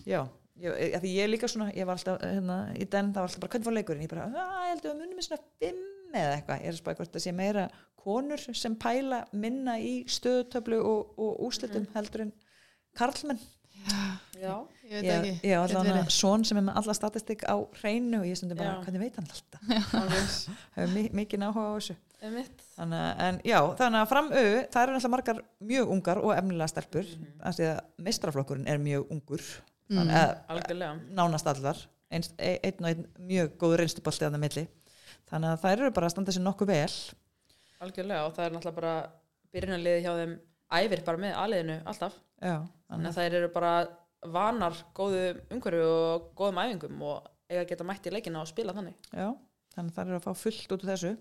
já, ég, því ég er líka svona, ég var alltaf hérna, í den, það var alltaf bara, hvernig fór leikurinn? Ég bara, að, ég held að við munum með svona fimm eða eitthvað, ég er að spæða hvort það sé meira konur sem pæla minna í stöðutöflu og, og úslitum heldur en karlmenn. Já, Ég veit Ég, ekki ég var allavega svon sem er með alla statistik á hreinu og ég stundum bara, Já. hvernig veit hann alltaf? Hefur mi- mikið áhuga á þessu. Þannig, en já, þannig að fram au það eru náttúrulega margar mjög ungar og efnilega stelpur mm -hmm. að mistraflokkurinn er mjög ungur Mm. þannig að nánast allar eins, e- einn og einn mjög góð reynstubolti að það milli þannig að þær eru bara að standa sér nokkuð vel Algjörlega og það er náttúrulega bara byrjunarliði hjá þeim æfir bara með aðliðinu alltaf Já, þannig að þær eru bara vanar góðu umhverju og góðum æfingum og eiga að geta mætt í leikina og spila þannig. Já, þannig að það er að fá fullt út úr þessu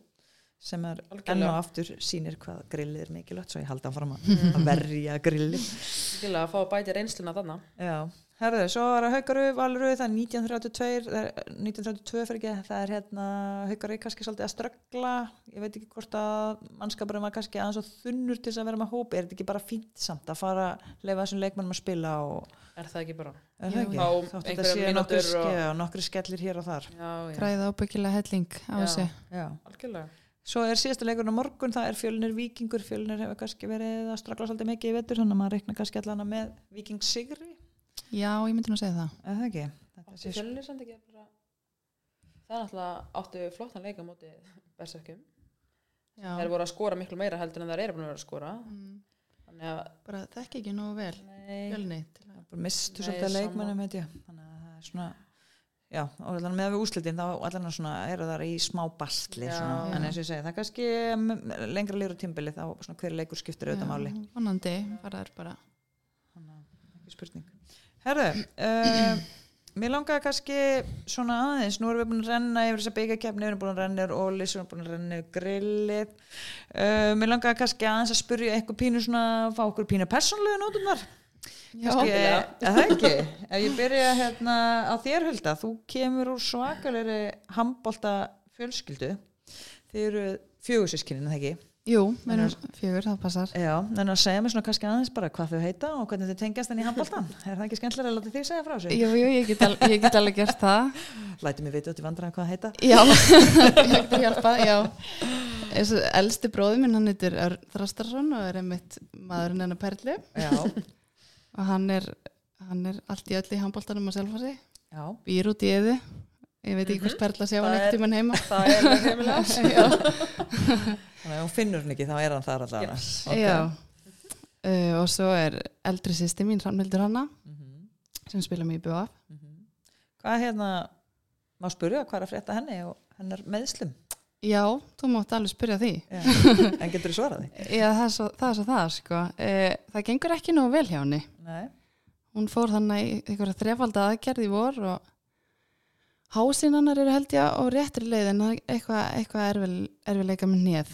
sem er enn og aftur sýnir hvað grillið er mikilvægt svo ég haldi að, Mhm. að verja grillið. Skilja að fá að bæti reynsluna þannig Já, herðu, svo var að Haukaru, Valuru það er 1932 það er 1932 fyrir ekki, það er hérna Haukaru kannski svolítið að ströggla. Ég veit ekki hvort að mannskapurinn var kannski aðeins og þunnur til þess að vera með hópi er þetta ekki bara fínt samt að fara leifa þessum leikmannum að spila og er það ekki bara? Er það ekki, Fá þótt þetta einhverjar sé nokkri, mínútur og- nokkri skellir hér og þar. Já, já, græða ábyggilega helling á Já. þessu. Já. algjörlega. Svo er síðasta leikurinn á morgun, það er fjölnir vikingur, fjölnir hefur kannski verið að strafla svolítið mikið í vetur, þannig að maður reikna kannski allan með viking sigri, já, ég myndi nú að segja það. Það ekki? Bara það er náttúrulega áttu flottan leika á móti berserkjum. Já. þeir voru að skora miklu meira heldur en þeir eru búin að vera að skora. Mm, þannig að bara þekki ekki nógu vel nei, fjölni til að bara mistu svolítið að leikmennum þannig að það er svona já, og allan með við úslitin þá allan svona eru þar í smá bastli en eins og ég segi, það er kannski lengra líður á tímbili þá svona hver leikur skiptir auðvitað máli. vonandi, bara er bara þannig að ekki spurning Herðu, uh, mér langaði kannski svona aðeins, nú erum við búin að renna yfir þessa byggakefni, við erum búin að renna yfir ólis, við erum búin að renna yfir grillið. Uh, mér langaði kannski aðeins að spurja eitthvað pínu svona, fá okkur pínu persónlega nótunar já, Kannski, er það ekki? Ef ég byrja hérna á þér Hulda, þú kemur úr svakalegri handbólta fjölskyldu. Þið eru fjögursískinin, það ekki? Jú, erum fjögur, það passar. Já, en að segja mér svona kannski aðeins bara hvað þau heita og hvernig þau tengjast enn í handbóltan er það ekki skemmtilega að láta þig segja frá þessu? jú, jú, ég get, al ég get alveg gert það. Lætum ég vita út í vandræðan hvað heita. Já, ég get að hjálpa já, elsti bróði minn hann heitir Þrastarsson og er einmitt maðurinn hennar Perli Já, og hann er, hann er allt í öll í handbóltanum að selfa sig. Já, býr út í eðu ég veit ekki hvers Perla sé á hann er- ekkert tímann heima það er heimilega þannig að hún finnur hann ekki þá er hann þar allavega Yes. Ok. já. Uh, og svo er eldri sýsti mín Ramnildur Hanna Mhm, sem spila mig í BUF mhm. Hvað hérna má spurja hvað er að frétta henni og hennar meðslum já, þú mátt alveg spyrja því en getur þú svarað því? já, það er svo það, er svo það sko. uh, það gengur ekki nógu vel hjá henni Nei, hún fór þannig í einhverja þrefalda aðgerð í vor og hásinn hennar eru held ég á réttri leið en eitthvað, erfil, erfileika með neð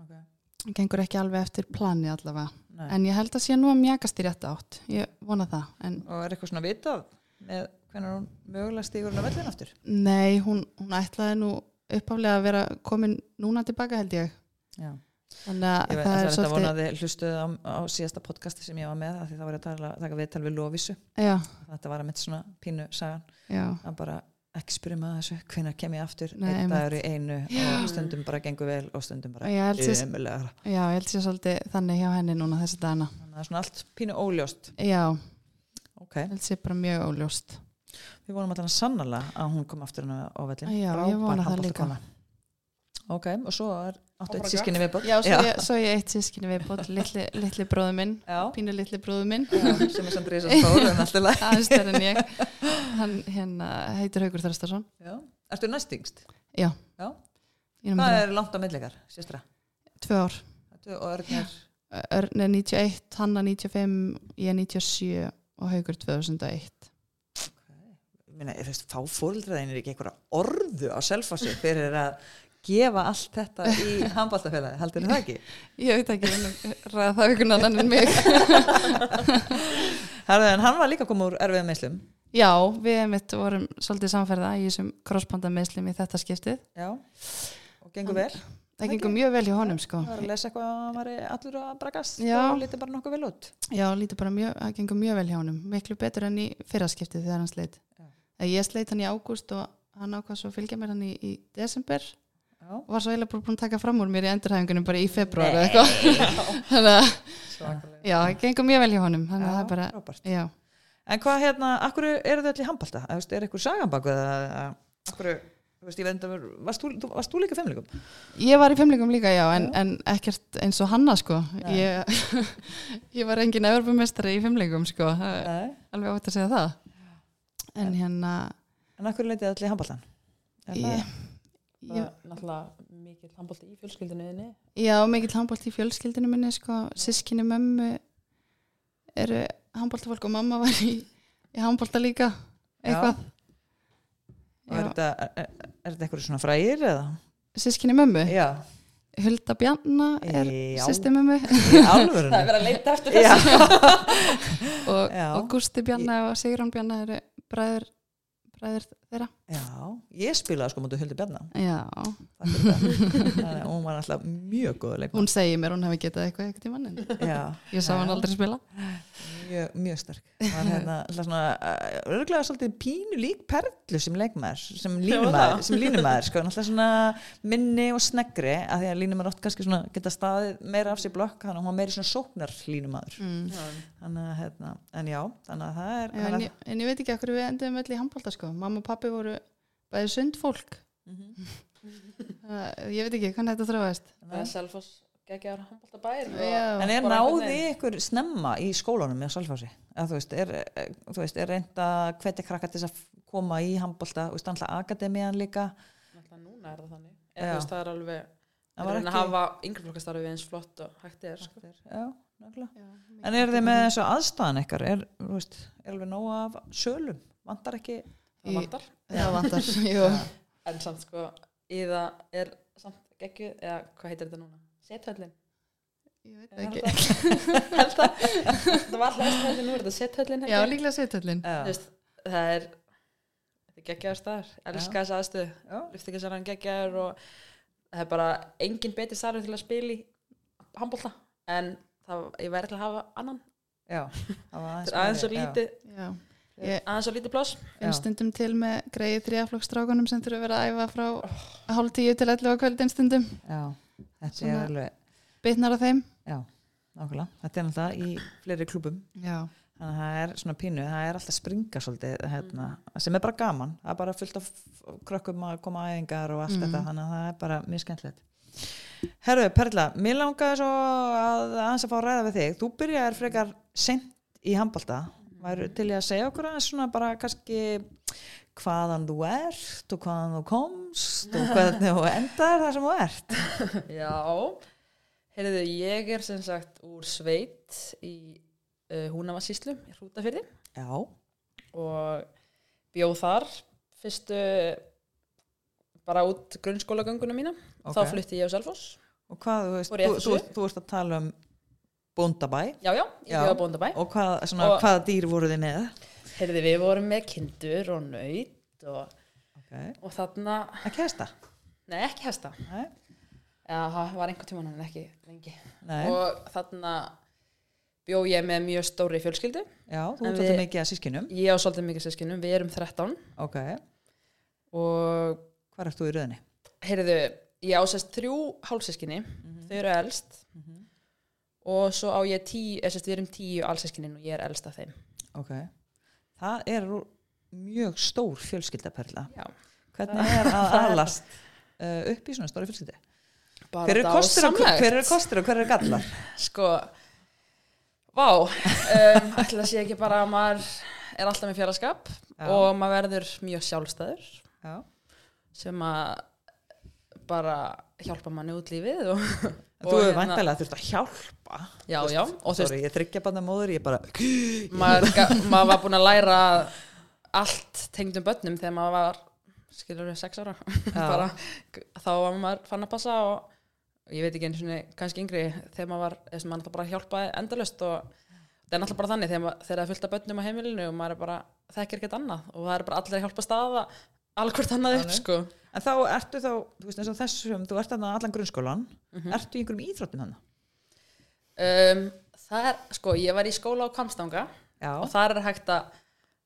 ok. Það gengur ekki alveg eftir plani allavega. Nei. en ég held að sé nú að mjagast í rétt átt. Ég vona það en Og er eitthvað svona vitað með hvernig hún mögulega stígur hún á vellin aftur? nei, hún, hún ætlaði nú uppáflega að vera komin núna tilbaka held ég. Já. þannig að Ég veit það að er þetta svolítið vonaði hlustuð á, á síðasta podcasti sem ég var með af því það var að taka viðtal við Lóvísu já, þetta var að mitt svona pínu sagan já, að bara ekki spyrja maður þessu hvenær kem ég aftur, Nei, einn dagur í einu og stundum bara gengur vel og stundum bara ömulega já, ég held sér svolítið þannig hjá henni núna þessi að það er svona allt pínu óljóst. Já, ok, ég held sér bara mjög óljóst. Við vonum alltaf sannlega að hún kom aftur á vellin Já, ég vona það líka. ok, og svo er áttu eitt sískinni viðbót? Já, svo, Ég, svo ég eitt sískinni viðbót litli, litli bróðu minn, já, pínu litli bróðu minn. Já, sem er samt risast stór en alltaf læg aðeins stærri en ég. Hann hérna heitir Haugur Þröstarsson já. ertu næstingst? já, Já. Er hvað er langt á millikar, séstra? tvö ár. Og örnir Örn er 91, Hanna 95 ég er 97 og Haugur 2001 minna, ég veist, fá fóreldraðin er ekki einhverja orðu á selfossi fyrir að gefa allt þetta í handbóltafélagi, heldur það ekki? ég veit ekki, ræða það ykkur annan en mig. Herðu, en hann var líka komið úr erfiða meðslum já, við mitt vorum svolítið samferða í þessum crossbanda meðslum í þetta skiptið. Já, og gengur vel. það gengur mjög vel hjá honum sko. Það var að lesa eitthvað að hann var allur að brakast Já. og lítið bara nokkuð vel út. Já, lítið bara mjög, það gengur mjög vel hjá honum. Miklu betur enn í fyrra skiptið þegar hann sleit. Ég sleit hann í ágúst og hann ákvað svo að fylgja mér hann í, í desember og var svo eiginlega búin að taka fram úr mér í endurhæfingunum bara í februar eða eitthvað? Þannig að já, það gengur mjög vel hjá honum. Þannig að það er bara, frábært. já, en hvað hérna, akkur eru þau allir í handbólta? er eitthvað saganbaku eða akkur, þú veist, ég veit að varst þú, varst þú líka fimmleikum? ég var í fimmleikum líka já, en, en ekkert eins og hanna sko. Ég, ég var engin evropamestari í fimmleikum sko, það er Nei. alveg ótt að segja það. En hérna en akkur leitið allir í handbóltan? Náttúrulega mikið handbólti í fjölskyldinu þinni. Já, mikill handbólt í fjölskyldinu minni sko, sískinni mömmu eru handbóltafólk og mamma var í, í handbólta líka. Eitthvað. Er þetta, þetta eitthvað svona frægir eða? sískinni mömmu, Já, Hulda Bjanna er sýsti mömmu. það er verið að leita eftir þessu. Og, og Gústi Bjanna og Sigrán Bjanna eru bræður, bræður þeirra. Já, ég spilaði sko mútið Huldi Bjarnar Já, Þannig að hún var alltaf mjög góð leikmann hún segir mér hún hefði getað eitthvað tímann en Já, ég sá hann aldrei spila. Mjög, mjög sterk. Var hérna, alltaf svona, uh, örgulega svolítið pínu lík perlu sem leikmaður sem línumæður, það. sem línumæður sko, alltaf svona minni og sneggri að því að línumæður oft kannski svona geta staðið meira af sér blokk, þannig að hún var meiri svona sóknar línumæður, mm. þannig að hérna, en já, þannig að það er Já, en, ég, en ég veit ekki okkur við endum öll í handbólta sko. mamma og pappi voru bæði sundfólk Mhm. Það- ég veit ekki hvernig þetta þrjóðast það er selfoss geggjar handbólta bær Já. En er náði ykkur snemma í skólanum með Salfási? Eða þú veist, er, er reynd að hvetja krakka til þess að koma í handbólta, veist, alltaf akademiðan líka náttúrulega núna er það þannig en þú veist það er alveg Það var var að ekki- hafa yngreflokkastarfið eins flott og hægt er sko. Já, nákvæmlega En er þið með þessu aðstæðan ykkar? Er, er alveg nóg af sölum? Vantar ekki? Það vantar. Já, vantar en samt sko í það er samt geggju eða hvað heitir þetta núna? Sethöllin. Ég veit ekki. það- held það það var alltaf sethöllin, nú er þetta sethöllin Já, líklega Veist, það er þetta geggjaður staðar, elska þessa aðstöðu. Já, lyfti ekki sér hann geggjaður og það er bara engin betri starfið til að spila í handbólta en það, ég væri til að hafa annan. Já það er aðeins já. lítið aðeins svo lítið pláss. Finn stundum til með greið þrjaflokkstrákunum sem þurfa að vera að æfa frá hálf tíu til 11 á kvöldin stundum. Alveg bitnar á þeim. Já, nákvæmlega. Þetta er náttúrulega í fleiri klubum Já, þannig að það er svona pínu, það er alltaf springa svolítið, hérna, sem er bara gaman. Það er bara fullt af krökkum að koma að æfingar og allt Mhm. þetta, þannig að það er bara mjög skemmtilegt. Herru, Perla, mér langaði svo að aðeins að fá að ræða við þig. Þú byrjaðir frekar sent í handbalta væru til ég að segja okkur aðeins svona bara kannski hvaðan þú ert og hvaðan þú komst og hvernig þú endar það sem þú ert? Já, heyrðu ég er sem sagt úr sveit í uh, Húnavarsíslu í Hrútafyrði Já, og bjóð þar fyrstu bara út grunnskólagönguna mína. Ok. þá flutti ég á Selfoss. Og hvað, þú veist, þú, FSU? þú, þú ert að tala um bóndabæ já, já, ég Já. bjóð á Bóndabæ og hvað, svona, Og- hvaða dýr voru þið með? heyrðu við vorum með kindur og nöyt og, Okay. og þarna, Ekki hesta? nei ekki hesta Nei. Já, það var einhvern tímann en ekki lengi. Nei. Og þarna bjó ég með mjög stóri fjölskyldu. Já, þú ert svolítið mikið að sískinum. Ég á svolítið mikið sískinum, við erum 13 Ok. og Hvað ert þú í röðinni? heyrðu, ég á sérst þrjú hálfsískinni, þau eru elst og svo á ég tíu, eða sérst við erum tíu allsískinin og ég er elst af þeim. Ok. Það er mjög stór fjölskyldaperla. Já. Hvernig er að alast uh, upp í svona stóri fjölskyldi? Hver er kostur er kostur og hver er gallar? Sko, vá, um, ætla að sé ekki bara að maður er alltaf með Já. og maður verður mjög sjálfstæður. Já. sem að bara hjálpa manni út lífið og, Þú hefur væntalega þurft að hjálpa. Já, veist, já, og veist, Sorry, ég þryggja bara móður, ég bara... maður, maður var búin að læra allt tengdum börnum þegar maður var skilur við sex ára. Bara, þá var maður fann að passa og ég veit ekki einu svona kannski yngri þegar maður var, þess að maður bara hjálpaði endalust og það er náttúrulega bara þannig þegar, það er fullt af börnum á heimilinu og maður er bara þekkir ekkert annað og það er bara allir að hjálpa staða alveg hvort annað upp sko. En þá ertu þá, þú veist eins og þessum, þú ert þarna allan grunnskólan, Mhm. ertu í einhverjum íþróttum hann? Um, það er, sko, ég var í skóla á Kvamstanga Já. og þar er hægt að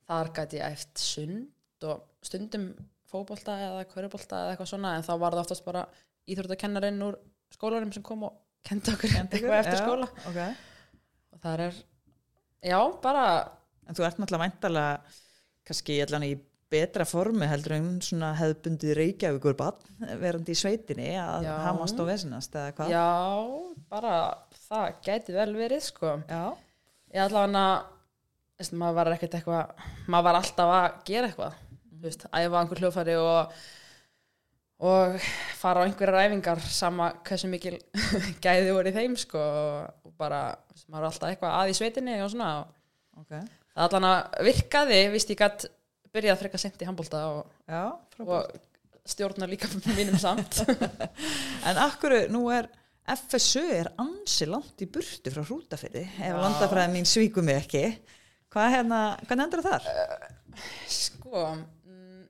þar gæti ég æft sund og stundum fótbolta eða körubólta eða eitthvað svona en þá var það oftast bara íþróttakennarinn úr skólanum sem kom og kendi okkur eitthvað eftir Já, skóla Ok. og þar er, já, bara En þú ert náttúrulega væntalega kannski allan í betra formi heldur en svona hefðbundið reykjavíkur bann verandi í sveitinni að Já. hamast og vesinast eða hvað? já, bara það gæti vel verið, sko. Já. ég allavega maður var ekkert eitthvað maður var alltaf að gera eitthvað. Þú veist, æfa einhver hljófæri og og fara á einhverjar æfingar sama hversu mikil gæði voru í þeim sko og bara, maður er alltaf eitthvað að í sveitinni og svona og ok, það allan að virkaði, víst ég gætt byrjað frekar sent í handbólta og, og stjórnar líka mínum samt. En akkur, nú er FSU er ansi langt í burtu frá hrútafyrði ef Já. landafræði mín svíkur mig ekki. Hvað hérna, hvernig endur þar? sko mm,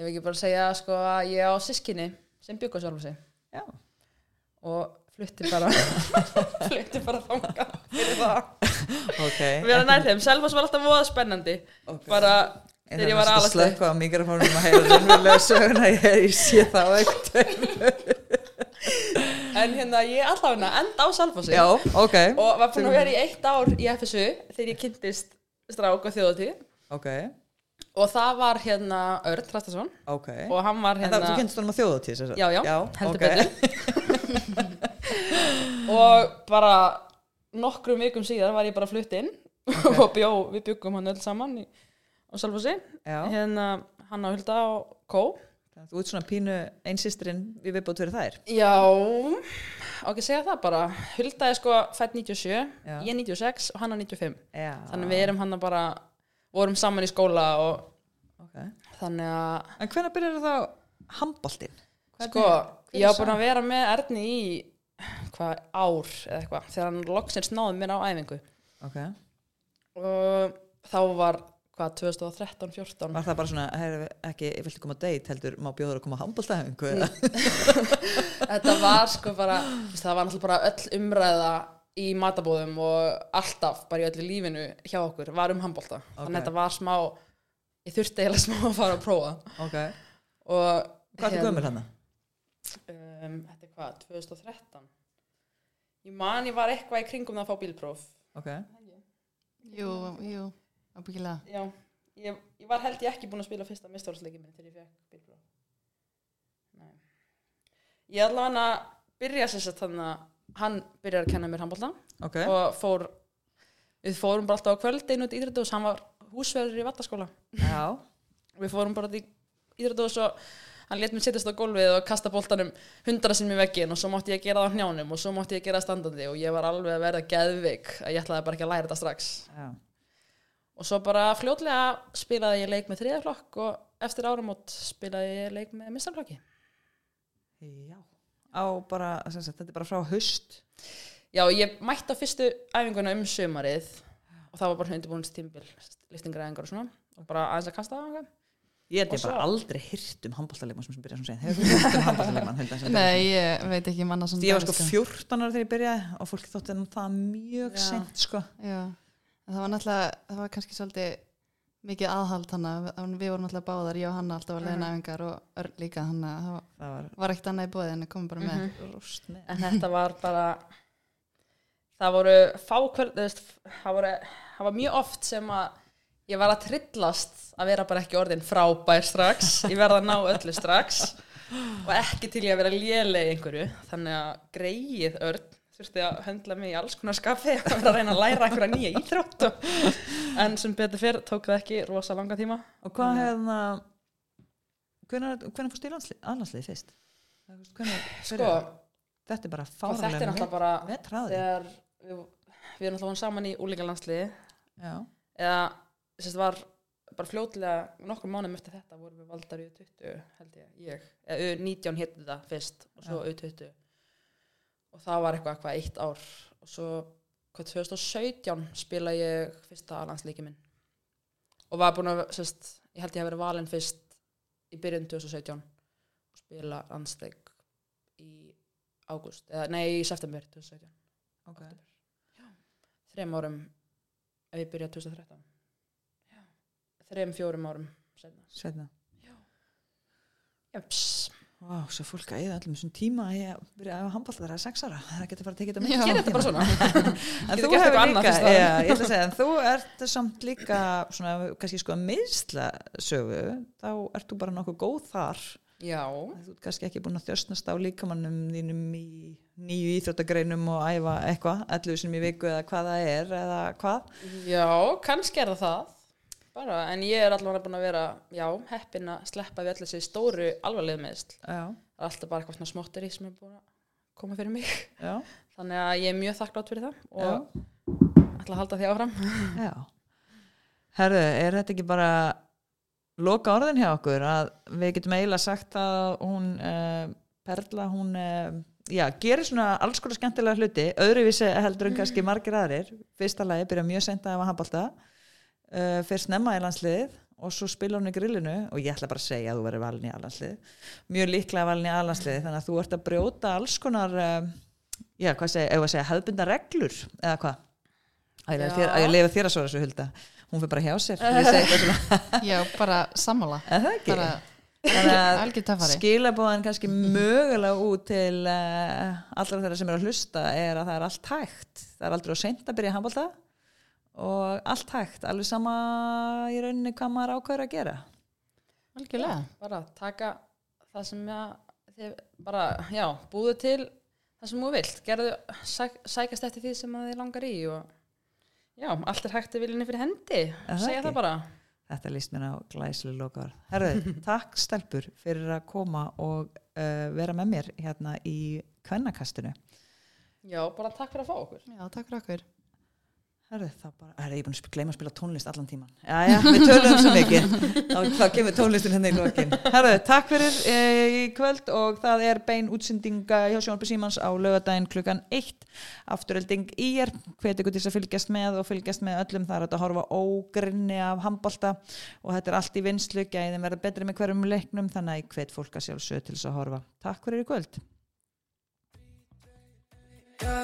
ef ekki bara segja sko að ég á sískinni sem byggur sjálf sig. Já, og flutti bara flutti bara þanga fyrir það. Ok vera nær þeim, Selfoss var alltaf voða spennandi. Ok. bara En þegar ég það var alast slökka á mikrofónum að heyra raunverulega söguna ég, sé það á eitthvað en hérna ég allavega enda á Selfossi Já, ok. Og var búin að vera í eitt ár í FSU þegar ég kynntist strák og þjóðatíð Ok, og það var hérna Örn Trastason ok. Og hann var En það, hérna þú kennst honum á þjóðatíð sem sagt? Já, já, ok. heldur betur. Og bara nokkrum vikum síðan var ég bara flutt inn og bjó, við byggum hann öll saman í, á Salfossi Já, hérna hann á Hulda og Kó. að þú ert svona pínu einsýstirinn við viðbútt fyrir þær. Já, á ekki að segja það bara. Hulda er sko fætt 97 Já. ég 96 og hann á 95 Já, þannig við erum hann bara vorum saman í skóla og okay. þannig að En hvenær byrjar þá handboltinn? sko, ég var búin að vera með Erni í hvað ár eða eitthvað þegar hann loksins náði mér á æfingu. Ok. Og þá var hvað 2013-14 Var það bara svona, heyr, ekki, ég vilti koma á date heldur, má bjóður að koma Mm. eða? þetta var sko bara það var náttúrulega bara öll umræða í matabóðum og alltaf bara í öllu lífinu hjá okkur var um handbólta þannig að þetta var smá ég þurfti eiginlega smá að fara að prófa. Ok, og hvað er hérna, gömur hann? um, þetta er hvað, 2013 ég man ég var eitthvað í kringum það að fá bílpróf. Ok, Jú, jú, ábyggilega. já, ég, ég var held ég ekki búin að spila fyrsta mistórasleiki minn til ég fekk bílpróf Nei. ég allavega að byrja sér sett þannig að hann byrjar að kenna mér handbólta ok. og fór við fórum bara alltaf á kvöldin út í Íþrætús hann var húsverður í vattaskóla Já, við fórum bara í Íþrætús og hann let mér sittast á gólfið og kasta boltanum hundra sinni í veggin og svo mátti ég gera það á hnjánum og svo mátti ég gera það standandi og ég var alveg að verða geðvik að ég ætlaði bara ekki að læra þetta strax. Já og svo bara fljótlega spilaði ég leik með þriðaflokk og eftir áramót spilaði ég leik með mistarflokki Já, á bara, sagt, þetta er bara frá haust. Já, ég mætti á fyrstu æfinguna um sömarið og það var bara hundibúinst tímbil liftingaræðingar og svona og bara aðeins að kasta það Ég hef bara aldrei hyrt um handboltalegmann sem byrja svona segja Hefur þú hyrt um handboltalegmann? Nei, ég veit ekki manna sem Ég var sko 14 ára þegar ég byrjaði og fólki þótti það mjög sent sko. Já, það var náttúrulega, það var kannski svolítið mikið aðhald hann við vorum náttúrulega báðar, ég og hann alltaf að leiðina æfingar og Örn líka, hann að það Það var var ekkert annað í bóði en að koma bara með. Mhm. rost með. En þetta var bara það voru fákvöld það, voru, það var mjög oft sem að ég var að trillast að vera bara ekki orðin frábær strax. Ég verða að ná öllu strax. Og ekki til ég að vera léleg í einhverju. Þannig að greið örn þurfti að höndla mig í alls konar skafi að vera að reyna að læra einhverja nýja íþrótt og, en sem betur fyrr tók það ekki rosa langa tíma. Og hvað hefði Hvenær, hvenær fórst í landsli- aðlandsliði fyrst? Hvenær, sko, þetta er bara er tráði þegar við, við erum náttúrulega saman í úlingalandsliði Já, eða þess að var bara fljótlega nokkur mánum eftir þetta vorum við valdar í 20 held ég, ég eða U 19 hétt þetta fyrst og svo U 20 og það var eitthvað, eitthvað eitt ár. Og svo hvað 2017 spila ég fyrsta landsleiki minn. Og var búin að sérst, ég held ég hef verið valinn fyrst í byrjun 2017 og spila landsleik í ágúst, eða nei í september 2017 ok. Þrem árum ef ég byrja 2013 Já. þrem fjórum árum seinna. Sveitna Jöps. Vá, svo fólk að eða allum þessum tíma að ég byrja að handbolta þegar það er sex ára það getur bara að tekið þetta Já. mikið Gerið þetta bara svona En þú hefur líka, ég að segja, en þú ert samt líka svona, kannski sko að meðsla sögu, þá ert þú bara nokkuð góð þar. Já, Þú ert kannski ekki búin að þjóstnast á líkamannum þínum í nýju íþróttagreinum og æfa eitthvað, allu sem í viku eða hvað það er eða hvað. já, kannski er það það bara, en ég er allavega búin að vera, já, heppin að sleppa við allir þessi stóru alvarlega meðsl. alltaf bara eitthvað svona smottir í sem er búin að koma fyrir mig. já, Þannig að ég er mjög þakklátt fyrir það og ætla að halda því áfram. já. Herðu, er þetta ekki bara loka orðin hjá okkur að við getum eiginlega sagt að hún uh, Perla, hún uh, já, gerir svona alls konar skemmtilega hluti öðruvísi heldur en kannski margir aðrir fyrsta lagi byrja mjög sent að hafa handbalta uh, fyrst snemma í landsliðið og svo spila hún í grillinu og ég ætla bara að segja að þú verður valin í aðlandslið mjög líklega valin í aðlandslið þannig að þú ert að brjóta alls konar uh, já, hvað segja, ef að segja hefðbunda reglur eða hvað? Að ég, ég lefa þér að svara svo hulda? Hún fyrir bara hjá sér Já, bara sammála. Bara töffari skilabóðan kannski mögulega út til uh, allra þeirra sem eru að hlusta er að það er allt hægt. Það er aldrei á seint að byrja að handbólta og allt hægt, alveg sama í rauninni hvað maður ákveður að gera algjörlega Bara taka það sem ég, þið, bara, já, búðu til það sem þú vilt. Gerðu, sæk, sækast eftir því sem að þið langar í og já, allt er hægt að viljinni fyrir hendi. Það Segja ekki? það bara. þetta líst mér á glæslu lokar Herðu, takk stelpur fyrir að koma og uh, vera með mér hérna í kvennakastinu Já, bara takk fyrir að fá okkur. Já, takk fyrir okkur Herðu, þá bara, herðu, ég er búin að gleyma að spila tónlist allan tíman. Já, já, við töluðum svo mikið. þá, þá kemur tónlistin henni í lokin. Herðu, takk fyrir e, í kvöld og það er bein útsendinga hjá Sjónarby Símans á lögadaginn klukkan 1. Afturölding í er, hveti ykkur til þess að fylgjast með og fylgjast með öllum. Það er að horfa ógrinni af handbolta og þetta er allt í vinslu, gæðin verða betri með hverjum leiknum, þannig hvet fólk að sjálfsög til þess að horfa. Takk fyrir í kvöld. Já,